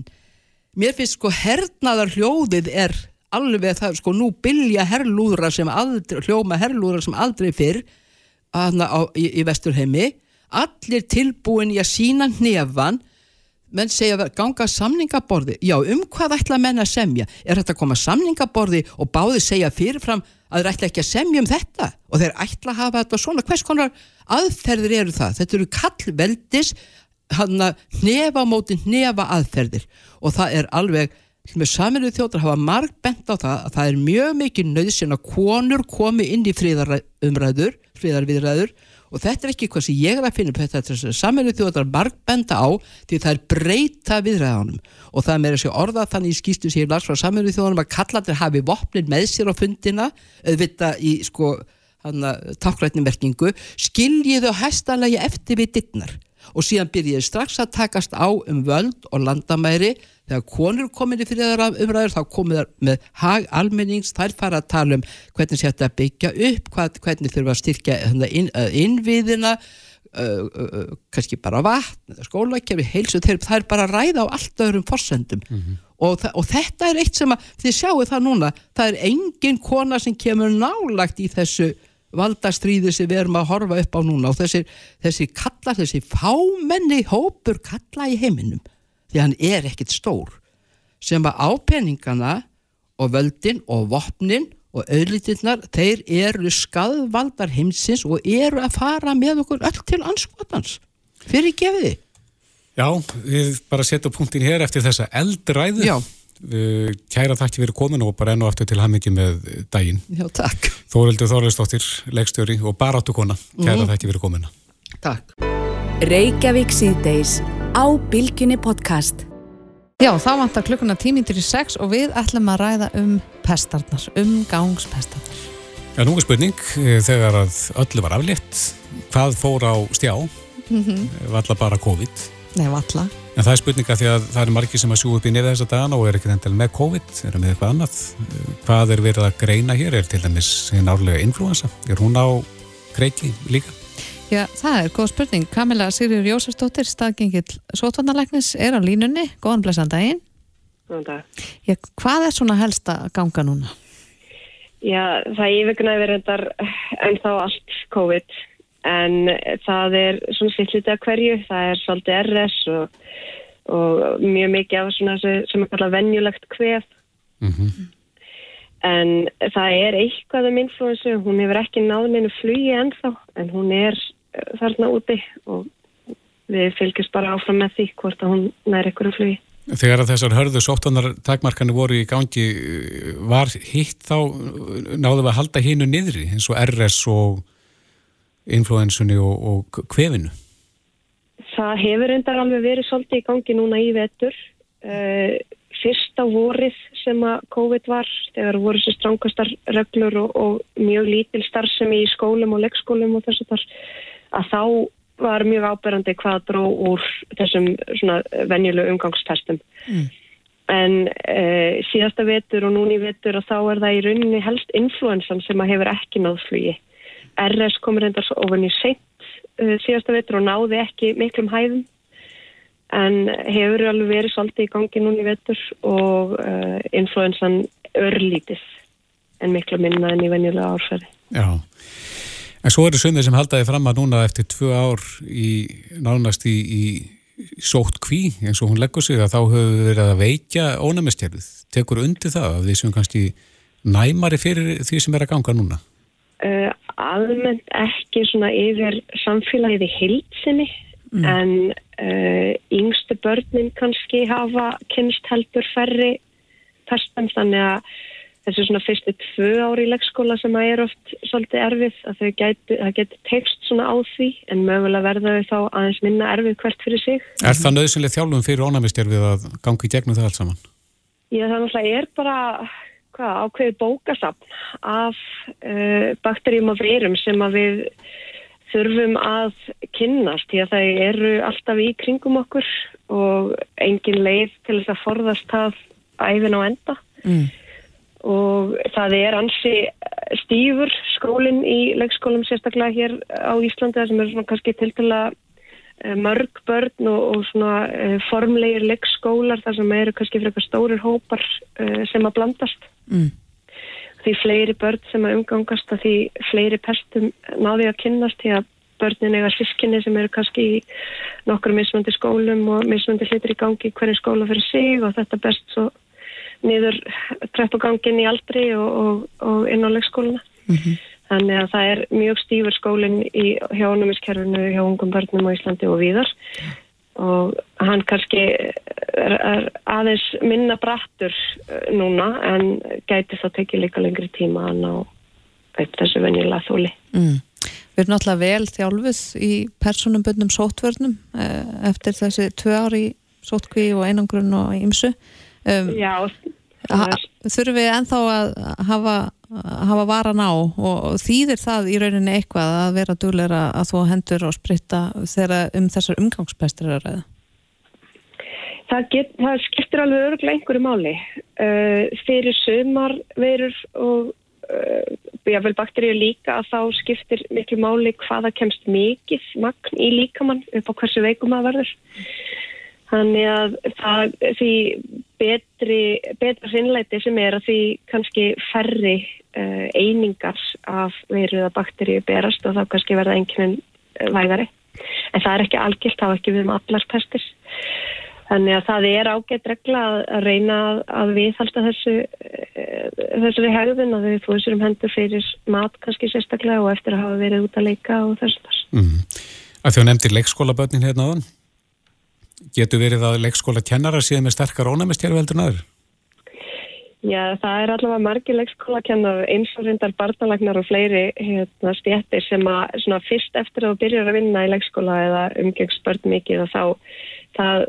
mér finnst sko hernaðar hljóðið er alveg það sko nú bylja herrlúðra sem aldrei, hljóma herrlúðra sem aldrei fyrr hana, á, í, í vesturheimi. Allir tilbúin í að sína hnefan menn segja ganga samningaborði. Já um hvað ætla menn að semja? Er þetta að koma samningaborði og báði segja fyrirfram að þeir ætla ekki að semja um þetta? Og þeir ætla að hafa þetta svona. Hvers konar aðferðir eru það? Þetta eru kallveldis hnefa móti hnefa aðferðir. Og það er alveg með saminuð þjóttar hafa marg bent á það að það er mjög mikið nöðsinn að konur komi inn í fríðarumræður fríðarviðræður og þetta er ekki hvað sem ég er að finna þetta er saminuð þjóðar margbenda á því það er breyta viðræðanum og það er meira sér orða þannig í skýstu sem ég lars frá saminuð þjóðanum að kallandir hafi vopnin með sér á fundina auðvita í sko takklætnimerkingu skiljiðu hæstalagi eftir við dittnar og síðan byrjiði strax að takast á um völd og landamæri. Þegar konur komin í fyrir þeirra umræður þá komið þær með hag almennings. Þær fara að tala um hvernig þetta byggja upp hvað, hvernig þurfa að styrkja inn, innviðina uh, uh, kannski bara vatn skólakefi, heilsu, þeir, það er bara að ræða á allt öðrum forsendum. Mm -hmm. og, og þetta er eitt sem að þið sjáu það núna það er engin kona sem kemur nálagt í þessu valdastríði sem við erum að horfa upp á núna og þessi, þessi kalla, þessi fámenni hópur kalla í heiminum því hann er ekkit stór sem að ápenningana og völdin og vopnin og auðlitinnar, þeir eru skadvaldar heimsins og eru að fara með okkur öll til anskotans fyrir gefiði Já, við bara setjum punktin hér eftir þessa eldræðu. Já Kæra þakki fyrir kominu og bara enn og aftur til ham ekki með daginn. Já, takk. Þórildur Þorleistóttir, leggstjóri og baráttu kona Kæra mm. þakki fyrir kominu Takk. Reykjavík síðdeis á Bilginni podcast. Já, þá vantar klukkuna tímindir í sex og við ætlum að ræða um pestarnar, umgangspestarnar Já, nú er spurning eh, þegar að öllu var aflétt hvað fór á stjá? Mm -hmm. Valla bara COVID Nei, valla En það er spurninga því að það eru margi sem að sjú upp í nefða þessa dagana og er ekki endal með COVID, eru með eitthvað annað. Hvað er verið að greina hér? Er til dæmis hinn árlega influensa? Er hún á kreiki líka? Já, það er góð spurning. Kamila Sigriður Jósastóttir, staðgengill Sotvandarleiknis, er á línunni. Góðan blessan daginn. Góðan dag. Já, hvað er svona helst að ganga núna? Já, það yfirgnaði verið endar ennþá allt COVID en það er svona sittlítið að hverju, það er svolítið RS og, og mjög mikið af svona sem er kallað vennjulegt kvef. Mm -hmm. en það er eitthvað um influensu, hún hefur ekki náðinu flugi ennþá en hún er eh, þarna úti og við fylgjast bara áfram með því hvort að hún nær eitthvað flugi. Þegar að þessar hörðu sóttanar takmarkanu voru í gangi var hitt þá náðu að halda hínu niðri eins og RS og influensunni og, og kvefinu? Það hefur endar alveg verið svolítið í gangi núna í vetur. Uh, fyrsta vorið sem að COVID var, þegar voru þessi stránkastar reglur og, og mjög lítil starfsemi í skólum og leggskólum og þess að þar, að þá var mjög áberandi hvað dró úr þessum svona venjuleg umgangstestum. Mm. En uh, síðasta vetur og núni vetur og þá er það í rauninni helst influensan sem að hefur ekki náðflugi. RS komur endar ofan í seint uh, síðasta vetur og náði ekki miklum hæðum en hefur alveg verið svolítið í gangi núni vetur og uh, influensan örlítið en miklu minna enn í venjulega árferði. Já, en svo eru sömur sem haldaði fram að núna eftir tvö ár í nánast í, í sótt kví eins og hún leggur sig að þá við verið að veikja ónæmistjærfið. Tekur undir það að því sem kannski næmari fyrir því sem er að ganga núna? Uh, almennt ekki svona yfir samfélagið í heilsinni mm. en uh, yngstu börnin kannski hafa kynst heldur færri testum þannig að þessu svona fyrstu tvö ári í leggskóla sem að er oft svolítið erfið að þau geti, geti tekst svona á því en mögulega verða þau þá aðeins minna erfið hvert fyrir sig. Er það nöðsynlega þjálfum fyrir ónæmistjörfið að gangi gegnum það allt saman? Já það náttúrulega er bara hvað, ákveði bókasapn af uh, bakterjum og verum sem að við þurfum að kynnast því að það eru alltaf í kringum okkur og engin leið til þess að forðast það æfin á enda mm. og það er ansi stífur skólinn í leikskólum sérstaklega hér á Íslandi sem eru svona kannski tiltala mörg börn og, og svona uh, formlegir leikskólar þar sem eru kannski frekar stórir hópar uh, sem að blandast Mm. því fleiri börn sem að umgangast því fleiri pestum náði að kynnast því að börnin eiga sískinni sem eru kannski í nokkur mismöndi skólum og mismöndi hlutir í gangi hverju skóla fyrir sig og þetta best svo niður treppugangin í aldri og, og, og inn á leikskóluna. Þannig að það er mjög stífur skólinn í hjónumiskerfinu hjá ungum börnum á Íslandi og víðar og hann kannski er, er aðeins minna brattur eh, núna en gæti þá tekið líka lengri tíma að ná þessu venjulega þóli. Mm. Við erum náttúrulega vel þjálfuð í personumböndum sótvörnum eh, eftir þessi tvö ári sótkví og einangrun og ymsu. Um, Já, þurfum við ennþá að hafa, hafa varan á og, þýðir það í rauninni eitthvað að vera dugleira að þú hendur og spritta þegar um þessar umgangspestur er að ræða? það, get, það skiptir alveg öruglega einhverju máli. Uh, fyrir sumar verur og uh, jável bakteríu líka að þá skiptir miklu máli hvaða kemst mikið magn í líkamann upp á hversu veikum að verður. Þannig að það, því betri, betra sinnleiti sem er að því kannski færri uh, einingar af veruða bakteríu berast og þá kannski verða einhvern vægari. En það er ekki algilt, þá ekki við um allar pestir. Þannig að það er ágætt regla að, að reyna að, viðhalda þessu, uh, þessari hegðun að við fóðsum hendur fyrir mat kannski sérstaklega og eftir að hafa verið út að leika og þess þess. Mm. Að að nefndir leikskólabötnin hérna áðan getur verið að leikskóla kennara síðan með sterkar ónæmistjærfi heldur en aður? Já, það er allavega margir leikskólakennar eins og reyndar barnalagnar og fleiri hérna, stjættir sem að svona, fyrst eftir að þú byrjar að vinna í leikskóla eða umgengst börn mikið og þá það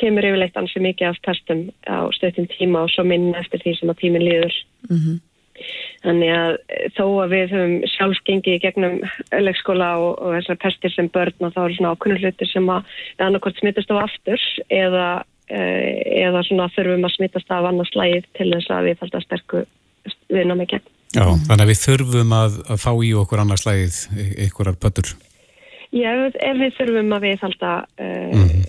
kemur yfirleitt ansi mikið af testum á stöðtum tíma og svo minna eftir því sem að tíminn líður. Mm -hmm. Þannig að þó að við höfum sjálfsgengi í gegnum leikskóla og, og þessar pestir sem börn og þá eru svona ákunnur hlutir sem að annarkort smittast á aftur eða eða svona þurfum að smittast af annars slægið til þess að við fælta sterku vinna með gegn. Já, þannig að við þurfum að, að fá í okkur annars slægið einhverjar pötur. Já, ef, ef við þurfum að við fælta uh, mm.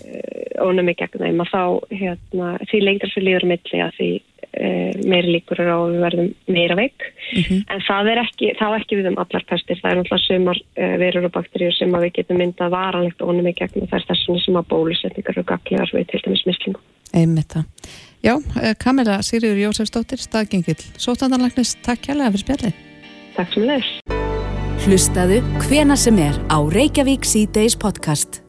ónum með gegn þeim að þá hérna, því lengra fyrir líður milli að því uh, meiri líkur er á að við verðum meira veik Mm -hmm. en það er ekki, þá ekki við um allar pestir, það er náttúrulega sumar uh, verur og bakteríur sem að við getum myndað varanlegt ónum með gegn og það er þessum sem að bólusetningar og gaglegar við til dæmis mislingu. Einmitt það. Já, Kamila Sigriður Jósefsdóttir, staðgengill Sótandanlagnist, takk kærlega fyrir spjallið. Takk sem leðis. Hlustaðu hvena sem er á Reykjavík C-Days podcast.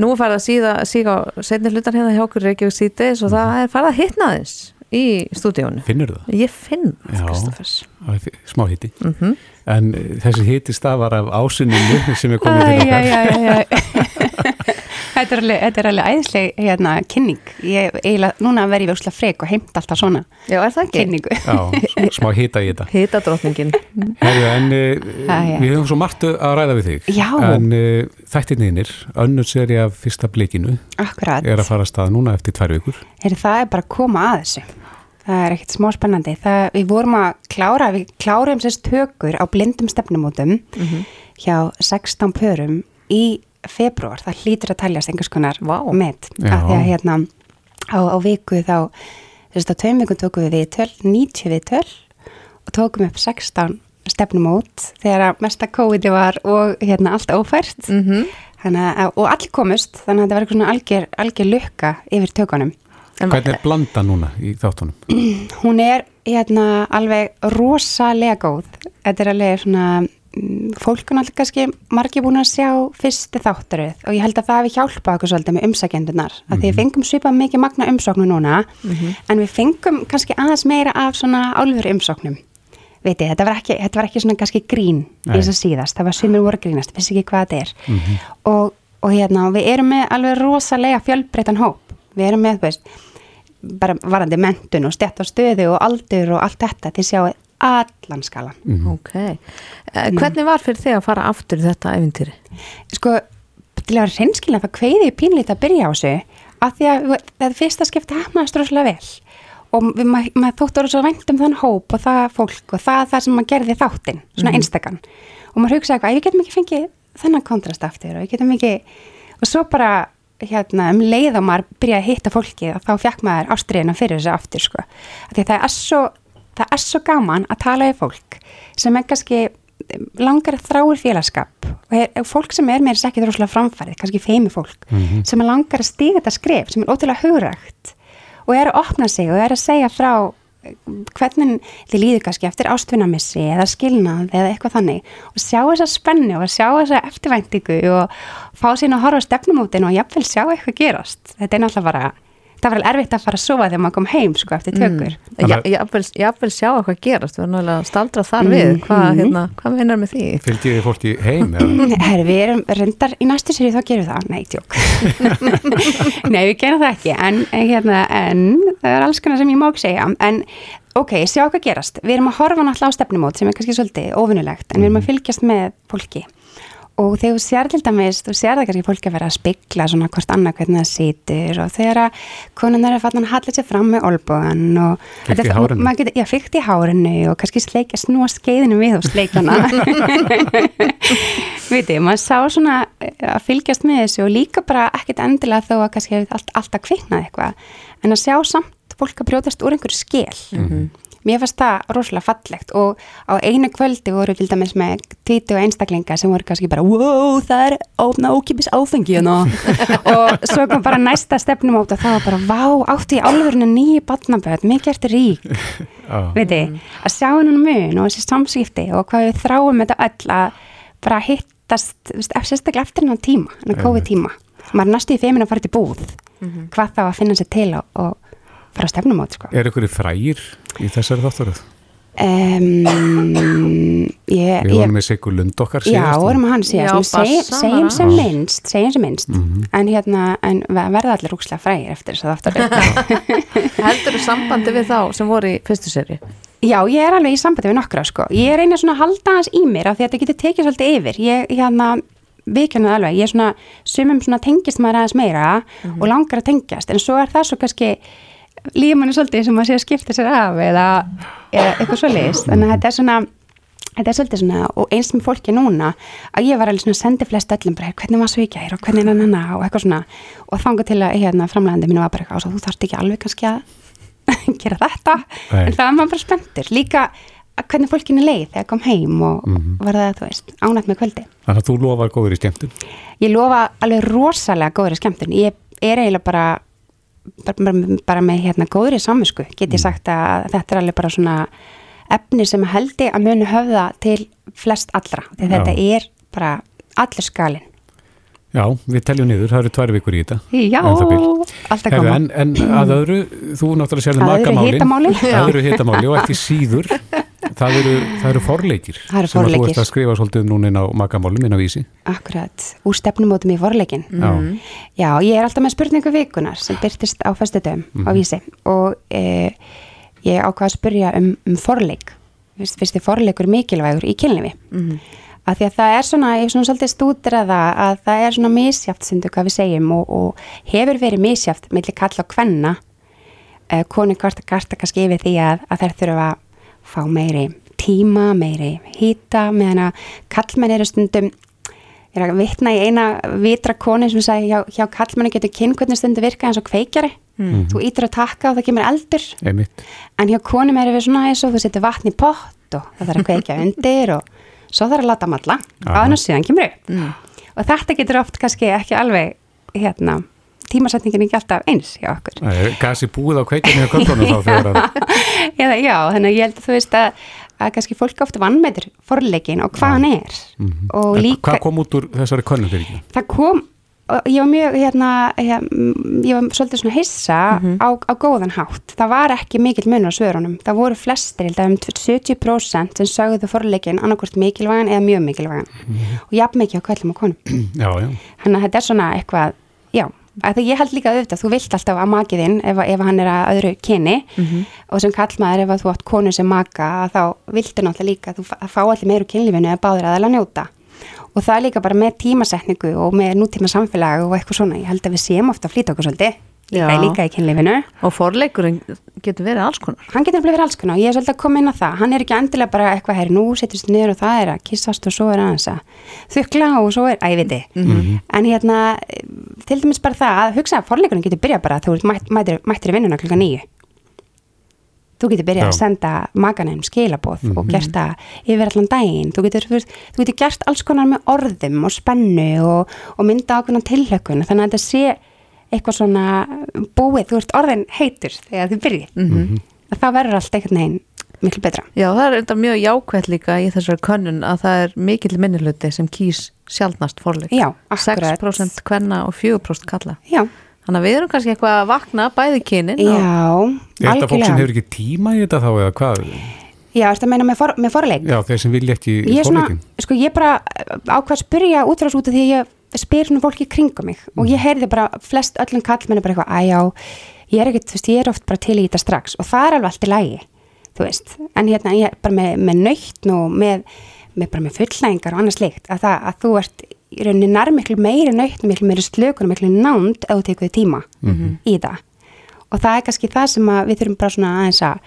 Nú er farið að síða, síga setni hlutar hérna hjá okkur Reykjavík C-Days og það er farið að hitna þess í stúdíónu. Finnur það? Ég finn það, smá hitti. Mm -hmm. En eh, þessi hitti stafar af ásunninu sem er komið til okkar. Þetta er alveg, þetta er alveg æðisleg hérna, kynning. Ég eiginlega, núna verð ég vöxla frek og heimt alltaf svona Já, er það ekki? kynningu. Já, smá hita í þetta. Hita drotningin. Herðu, en uh, við höfum svo margt að ræða við þig. Já. En uh, þættirniðinir, önnur seri af fyrsta blikinu Akkurat. er að fara að stað núna eftir tvær vikur. Heyri, það er bara að koma að þessu. Það er ekkert smá spennandi. Það, við vorum að klára, við klárum sérst tökur á blindum stefnumótum hjá 16 pörum í februar. Það hlýtur að taljast einhvers konar met. Já. Af því að hérna á, á viku þá, sérst á tveim vikum tókum við viðtöl, 90 viðtöl og tókum upp 16 stefnumót þegar að mesta COVID var og hérna allt ófært. Mm -hmm. Þannig að, og allir komust, þannig að þetta var eitthvað svona algjör, algjör lukka yfir tökunum. Hvernig er blanda núna í þáttunum? Hún er hérna alveg rosalega góð. Þetta er alveg svona, mm, fólk er náttúrulega kannski margir búin að sjá fyrsti þáttaröð og ég held að það hefði hjálpað okkur svolítið með umsækjendunar. Mm -hmm. Því við fengum svipað mikið magna umsóknu núna, en við fengum kannski aðeins meira af svona álfur umsóknum. Veitir, þetta var ekki, þetta var ekki svona kannski grín Nei. eins og síðast, það var sumir voru að grínast, vissi ekki hvað þetta er. Og, og hérna, við erum með alveg rosalega fjölbreytan hóp. Við erum með, veist, bara varandi mentun og stett á stöðu og aldur og allt þetta til sjáu allan skalan. Ok. Eh, Hvernig var fyrir þig að fara aftur í þetta æfintýri? Sko, til að vera hreinskilna það kveiði ég pínlítið að byrja á þessu af því að það fyrsta skipti hefnaðist rosalega vel og við, maður, maður þóttur svo vænt um þann hóp og það fólk og það það sem maður gerði þáttinn, svona Mhm. einstakann og maður hugsaði eitthvað, "Æ, við getum ekki fengið þennan kontrast aftur og við getum ekki og svo bara hérna, um leið og maður byrjaði að hitta fólki og þá fekk maður ástriðina fyrir þessu aftur sko. Af því að það er svo það er svo gaman að tala við fólk sem er kannski langar þráir félagskap og er, fólk sem er meira sér ekki þróslega framfærið, kannski feimi fólk Mhm. sem er langar að stíga þetta skref sem er ótrúlega hugrægt og er að opna sig og er að segja frá eh, hvernig þið líður kannski eftir ástvinnamissi eða skilnað eða eitthvað þannig og sjá þessa spennu og sjá þessa eftirvæntingu og fá sín að horfa stefnumótin og jafnvel sjá eitthvað gerast þetta er náttúrulega bara, það var alveg erfitt að fara að sofa þegar maður kom heim sko eftir tökur Mm. Já, jafnvel, jafnvel sjá eitthvað gerast, við erum náttúrulega staldra þar við, Mhm. hvað, hérna, hvað meinar með því? Fylgdi þið fólki heim? eða? Herri, við erum reyndar í næstu séri þá gerum við það, nei, tjók Nei, við gerum það ekki en, en, hérna, en það er alls konar sem ég má ekki segja en ok, sjá hvað gerast við erum að horfa náttúrulega á stefnumót sem er kannski svolítið óvinnulegt, en við erum að fylgjast með fólki og þegar þú sér til dæmis, þú sér það kannski fólki að vera að spegla svona hvort annað hvernig það situr og þegar að konan er að fatna að halla sér fram með olbúan og Fikkt í þetta- hárinu. maður getur- Já, fyrkt í hárinu og kannski sleikja snúa skeiðinu við og sleikjana Viti, maður sá svona eh, að fylgjast með þessu og líka bara ekkit endilega þó að kannski hefur allt, alltaf kviknað eitthvað en að sjá samt fólk að brjótast úr einhverju skil Mhm. Mér fannst það rosalega fallegt og á einu kvöldi voru til dæmis með títu og einstaklinga sem voru kannski bara wow, það er ókipis áfengi hérna." og svo kom bara næsta stefnum át og það var bara vá, áttu í álverinu nýju batnaböð, mikið ertu rík. Já. viti, að sjá hennan mun og þessi samskipti og hvað við þráum þetta öll að bara hittast sérstaklega eftir hennan tíma hennan COVID tíma, maður næstu í feimin að fara til búð. Hvað þá að finna sér til og fara að stefnum át sko. Er ykkur frægir í þessari þáttaröð? um, ég, Við ég, vorum með Sigur Lund okkar Já, vorum að hann síðast, segjum sem minnst, segjum sem minnst, Mhm. en hérna, en ve- verða allir rúkslega frægir eftir þess að þáttar. Heldur þú sambandi við þá sem voru í fyrstu seri? Já, ég er alveg í sambandi við nokkra, sko. Ég er eina svona að halda hans í mér af því að þetta getur tekið svolítið yfir. Ég, hérna, viðkjörnað alveg, ég er svona, sumum svona tengist maður aðeins meira og langar að tengjast, en svo er það svo kannski lífmanni svolítið sem að sé að skipta sér af eða, eða eitthvað svolítið. Þannig að þetta er svona, þetta er svolítið svona, og eins með fólki núna, að ég var alveg svona að sendi flest öllum bara, hvernig var svo í gær og hvernig nanna og eitthvað svona, og þanga til að, hérna, framlegandi mínu var bara eitthvað, "Ása, þú þarft ekki alveg kannski að gera þetta, Nei. en það er maður bara spenntur, líka hvernig fólkinu leið þegar kom heim og Mhm. var það, þú veist, ánætt með kvöldi. Þannig að þú lofar góður í skemmtun. Ég lofa alveg rosalega góðri skemmtun. Ég er eiginlega bara, bara, bara, með hérna góðri samvisku. Get ég sagt að þetta er alveg bara svona efni sem held ég að muni höfða til flest allra. Já. þetta er bara allur skalinn. Já, við teljum niður, það eru tvær vikur í þetta. Já, alltaf gaman. en, en að öðru, þú náttúrulega sérðu Að öðru makamálin. Já. Öðru hitamáli og ekki síður. Það eru, það eru forleikir. Það eru Sem að þú forleikir. ert að skrifa svolítið núna inn á makamálum, inn á vísi. Akkurat, úr stefnumótum í vorleikin. Já. Já, ég er alltaf með spurningu vikunar sem byrtist á föstudöfum á Mhm. vísi og e, ég ákvað að spurja um, um forleik. Fyrst, fyrst þið forleikur mikilvægur í kynlífi. Af því að það er svona, ég er svona svolítið stúdur að það, að er svona misjátt sindu hvað við segjum og, og hefur verið misjátt millir kalla og kvenna uh, konu kvarta karta kannski yfir því að, að þær þurfa að fá meiri tíma, meiri hýta meðan að kallmenn eru stundum ég er að vitna í eina vitra konu sem sagði hjá, hjá kallmenni getur kyn hvernig stundu virka eins og kveikjari Mhm. þú ítur að taka og það kemur eldur Einmitt. en hjá konum erum við svona eins og þú setur vatn í pott og það þarf að kveikja undir og svo þarf að láta malla Aha. áður en síðan kemur upp og þetta getur oft kannski ekki alveg hérna, tímasetningin ekki alltaf eins hjá okkur. Það gasi búið á kveikinu í köflunum þá þegar að, Eða, já, þannig að ég held að þú veist að, að kannski fólk ofta vannmeitur forleikin og hvað hann er. Og En líka Hvað kom út úr þessari könnum fyrir ekki? það kom og ég var mjög hérna, hérna ég var svolítið svona hissa á, á góðan hátt, það var ekki mikill munur á svörunum, það voru flestir held að um 70% sem sögðu forleikin annarkvort mikilvægan eða mjög mikilvægan. Og jafn mikið á kvöllum og konum. Já, já. þannig að þetta er svona eitthvað já, að ég held líka auðvitað, þú vilt alltaf að makiðinn ef, ef hann er að öðru kyni. Og sem kallmaður ef að þú átt konu sem maka að þá viltu náttúrulega líka að þú fá- að allir meiru kynlífinu eða báður aðeins að njóta. Og það er líka bara með tímasetningu og með nútíma samfélag og eitthvað svona, ég held að við séum ofta að flýta okkur svolítið. Líka, líka í kynlífinu. Og forleikurinn getur verið alls konar. Hann getur verið alls konar og ég er svolítið að koma inn á það. Hann er ekki endilega bara eitthvað herri nú setjast niður og það er að kissast og svo er aðeins að þukla og svo er, að ég veit Mhm. en hérna til dæmis bara það að hugsa að forleikurinn getur byrjað bara að þú mætt, mættir, mættir í vinnuna klukka nýju þú getur byrjað að senda maganum skilaboð og gert það yfir allan daginn. Þú getur, þú getur gert alls konar með orðum og spennu og, og mynda ákveðna tilhökun þannig að þetta sé eitthvað svona búið, þú ert orðin heitur þegar þú byrjið Mhm. að það verður allt einhvern veginn miklu betra Já, það er enda mjög jákvætt líka í þessari könnun að það er mikill minnuluti sem kýs sjálfnast forleik Já, akkurat. 6% kvenna og 4% kalla Já, Þannig að við erum kannski eitthvað að vakna bæði kynin og já, Er þetta fólk sem algjörlega hefur ekki tíma í þetta þá eða hvað? Já, ertu að meina með, for, með forleik Já, þeir sem vilja ekki Ég er svona, forleikin. sko ég bara ákvað að spyrja útrás út af því að ég spyr svona fólki kringum mig og ég heyrði bara flest öllum kallmenni bara eitthvað, að já, ég er ekkert, þú veist, ég er oft bara til í þetta strax. Og það er alveg allt í lægi, þú veist, en hérna ég bara með, með nöytn og með, með bara með fullnægingar og annars líkt, að það, að þú ert í rauninni nær miklu meiri nöytn, miklu meiri slökun og miklu nánd ef þú tekur þig tíma í það. Og það er kannski það sem að við þurfum bara svona aðeins að,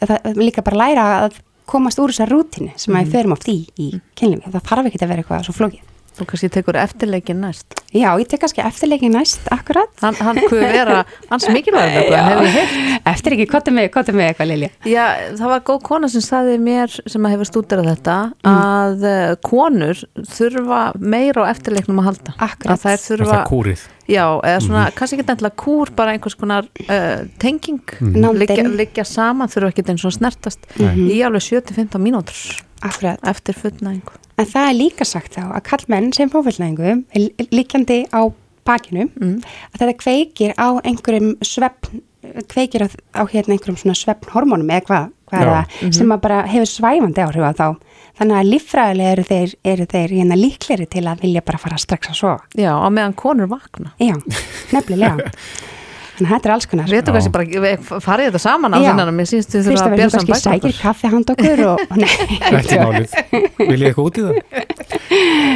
það, líka bara læra að komast úr þessar rútinu sem að við förum oft í í kynlífi, það þarf ekki að vera eitthvað svo flókið. Þú kannski tekur eftirleikin næst Já, ég tek kannski eftirleikin næst, akkurat. Hann, hann kuð vera, hans mikilvægur nefnilega, hef ég heyrt Eftir ekki, kottum við, kottum við eitthvað, Lilja. Já, það var góð kona sem saði mér sem að hefur stúderað þetta að uh, konur þurfa meira á eftirleiknum að halda Akkurat. að Er þurfa það kúrið? Já, eða svona, kannski ekki nefnilega kúr, bara einhvers konar uh, tenging, Nándin. liggja, liggja saman, þurfa ekki eins og snertast í alveg 7-15 mínútur Akkurat. eftir fullnæðingu. En það er líka sagt þá að kallmenn sem fófellnæðingu, líkjandi á bakinu, að þetta kveikir á einhverjum svefn, kveikir á, á hérna einhverjum svona svefnhormónum eða hvað, hvað er það, sem að bara hefur svæfandi áhrif á þá. Þannig að líffræðilega eru þeir, eru þeir hérna líkleri til að vilja bara fara strax að sofa. Já, á meðan konur vakna. Já, nefnilega. Þannig að þetta er alls konar. Við veitum kannski bara, farið þetta saman á ég síðust við Fyrst þurfa að bera saman kannski sækir kaffi hand okkur og, og nei. Vil ég eitthvað út í það?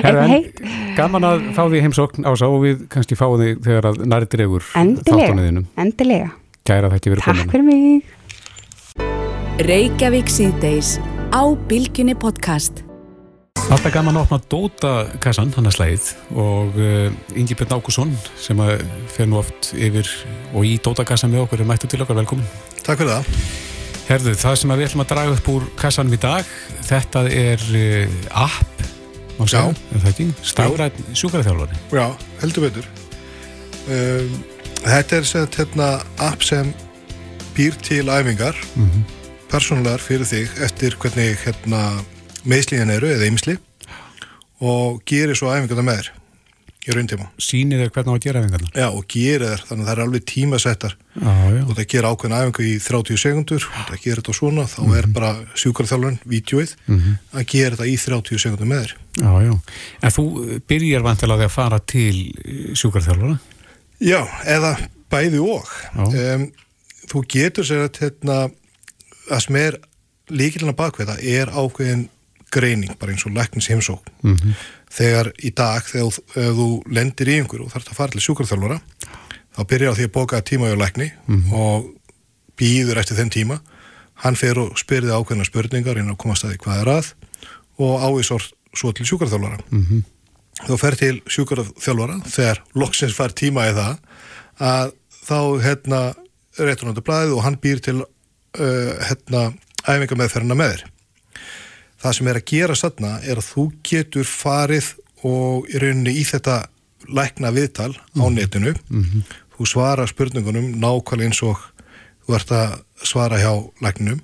Herra, en heitt. gaman að fá því heimsókn ásá og við kannski fáum því þegar að næri dregur endilega, þáttunuðinum. endilega. Kæra þetta verið Takk komin. fyrir mig. Reykjavík síðdeis á Bilginni podcast. Alltaf gaman að opna Dóta-kassan, hann er slæðið og uh, Ingi Björn Ákusson sem fer nú oft yfir og í Dóta-kassan með okkur er mættu til okkar velkomin. Takk fyrir það. Herðu, það sem við ætlum að draga upp úr kassanum í dag, þetta er uh, app, má segja, er það ekki? Stafræð sjúkaraþjálfari. Já, heldur betur. Um, þetta er sett hérna app sem býr til æfingar Mm persónulegar fyrir þig eftir hvernig hérna meðslíðin eru eða ymsli og gerir svo æfingarna með þér í rauntíma. Sýnið þér hvernig á að gera æfingarna. Já, og gerir þér, þannig að það er alveg tímasettar Já, já. og það gerir ákveðin æfingu í 30 sekundur og það gerir þetta svona, þá er bara sjúkarþjálfun, vídjóið, að gera þetta í 30 sekundur með þér. Já, já. En þú byrjar vantilega að fara til sjúkarþjálfara. Já, eða bæði og. Um, þú getur sér að hérna, það sem er líkilina bakveða er ákveðin greining, bara eins og læknis heimsók. Mm Þegar í dag, þegar þú, lendir í einhver og þarf að fara til sjúkarþjálfara, þá byrjar á því að bóka tíma hjá lækni og býður eftir þeim tíma. Hann fer og spyrði ákveðina spurningar inn að komast að því hvað er að og ávísor svo til sjúkarþjálfara. -hmm. þú fer til sjúkarþjálfara þegar loksins fær tíma í það að þá hérna til blæðið og hann býr til uh, hérna æfinga meðferðina með þér það sem er að gera satna er að þú getur farið og í rauninni í þetta lækna viðtal á netinu. Þú svara spurningunum nákvæmlega eins og þú ert að svara hjá lækninum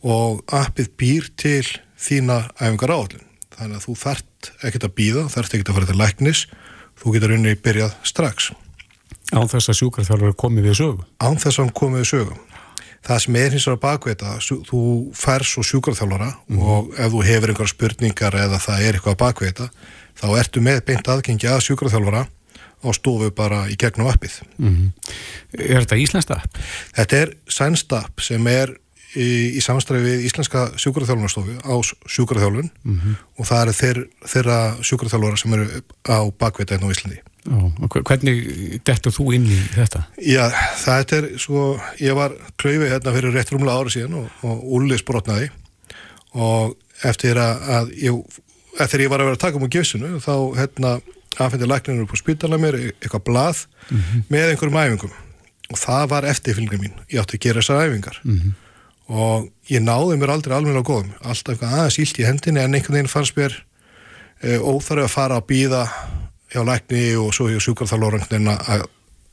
og appið býr til þína æfingar áallin þannig að þú þart ekkert að býða þart ekkert að fara til læknis. Þú getur rauninni byrjað strax. Án þess að sjúkarþjálfari komið við sögu. án þess að hann komið í sögum það sem er hins vegar bakveita þú fær svo sjúkarþjálfara og ef þú hefur einhver spurningar eða það er eitthvað bakveita þá ertu með beint aðgengi að sjúkarþjálfara á stofu bara í gegnum appið Mm Er þetta íslenskt app? Þetta er sænst app sem er í, í samstræði við Íslenska sjúkarþjálfunarstofu á sjúkarþjálfun Mhm. og það eru þeir, þeirra sjúkarþjálfara sem eru á bakveita einn á Íslandi og hvernig dettur þú inn í þetta? Já, þetta er svo, ég var klaufi hérna fyrir rétt rúmlega ári síðan og, og Ulli sprotnaði. Og eftir að, að ég, eftir ég var að vera að taka um á gifsinu þá hérna aðfendi lækninu upp á spítala mér e- eitthvað blað með einhverjum æfingum. Og það var eftirfylgni mín, ég átti að gera þessar æfingar. Og ég náði mér aldrei á góðum, alltaf eitthvað aðeins ílt í hendinni en einhvern veginn fannst mér e, óþarf að fara að býða hjá lækni og svo hjá sjúkarþalórangnin að,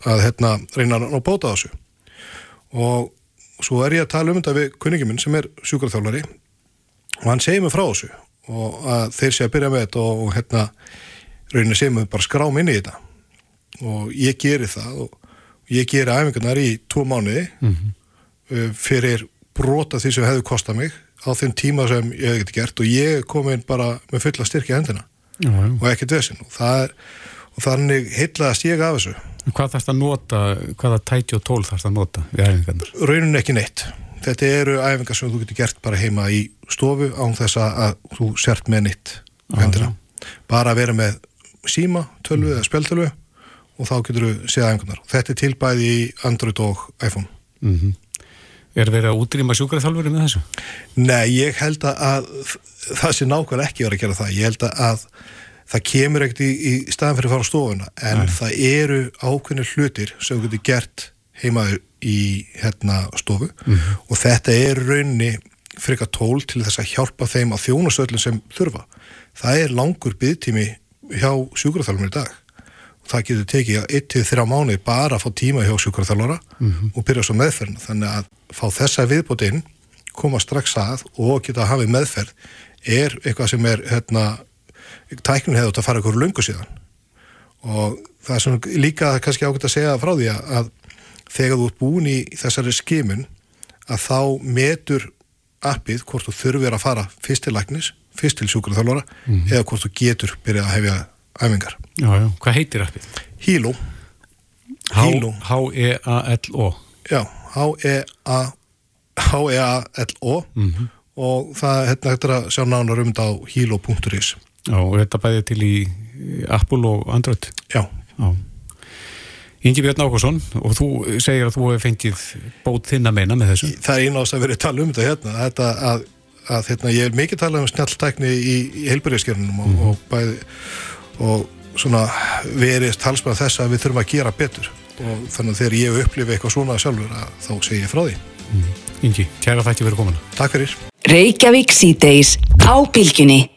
að hérna, reyna að bóta þessu. Og svo er ég að tala um þetta við kunningi minn sem er sjúkarþjálfari og hann segir mig frá þessu og að þeir sé að byrja með þetta og, og hérna rauninni segir mig bara skrám inn í þetta. Og ég geri það og ég geri æfingarnar í tvo mánuði uh, fyrir brota því sem hefði kostað mig á þeim tíma sem ég hef ekkert gert og ég kom inn bara með fulla styrki hendina. Og ekkert vesinn og, og þannig heitlaðast ég af þessu. Hvað þarfst að nota, hvaða tæti og tól þarfst að nota við æfingarnar? raunin ekki neitt. Þetta eru æfingar sem þú getur gert bara heima í stofu án þess að þú sért með neitt á hendina bara að vera með síma, tölvu eða spjaldtölvu og þá getur þú séð æfingarnar. Þetta er tilbæði í Android og iPhone. Mm Er verið að útrýma sjúkraþjálfuri með þessu? Nei, ég held að, að það sé nákvæmlega ekki verið að gera það. Ég held að, að það kemur ekkert í, í staðan fyrir að fara á stofuna en það eru ákveðnir hlutir sem getur gert heima í hérna stofu. Og þetta er raunni frika tól til þess að hjálpa þeim að þjónasöllum sem þurfa. Það er langur byggtími hjá sjúkraþjálfum í dag það getur tekið 1-3 mánuði bara að fá tíma hjá sjúkraþjálfara og byrja svo meðferðina þannig að fá þessa viðbót inn koma strax að og geta hafið meðferð er eitthvað sem er hérna, tæknin hefði átt að fara ykkur lungu síðan. Og það er svona líka kannski ágætt að segja frá því að, að þegar þú ert búin í þessari skimun að þá metur appið hvort þú þurfir að fara fyrst til læknis, fyrst til sjúkraþjálfara eða hvort þú getur byrjað að hefja æfingar. Já, já. Hvað heitir appið? Hilo. H-E-A-L-O Já, H-E-A H-E-A-L-O Mhm. og það hérna hættir að sjá nánar um þetta á hilo.is Já, og þetta bæði til í Apple og Android Já. Já. Ingi Björn Ákusson og þú segir að þú hefur fengið bót þinn að meina með þessu Það er eina ást að vera tala um þetta hérna þetta að, að hérna, ég er mikið talað um snjalltækni í, í heilbæriðskjörnum og, og bæði og svona verið talsmað þess að við þurfum að gera betur. Og þannig að þegar ég upplifi eitthvað svona sjálfur að þá segi ég frá því. Ingi, kæra þætti verið komin Takk fyrir. Reykjavík síðdeis á bylginni.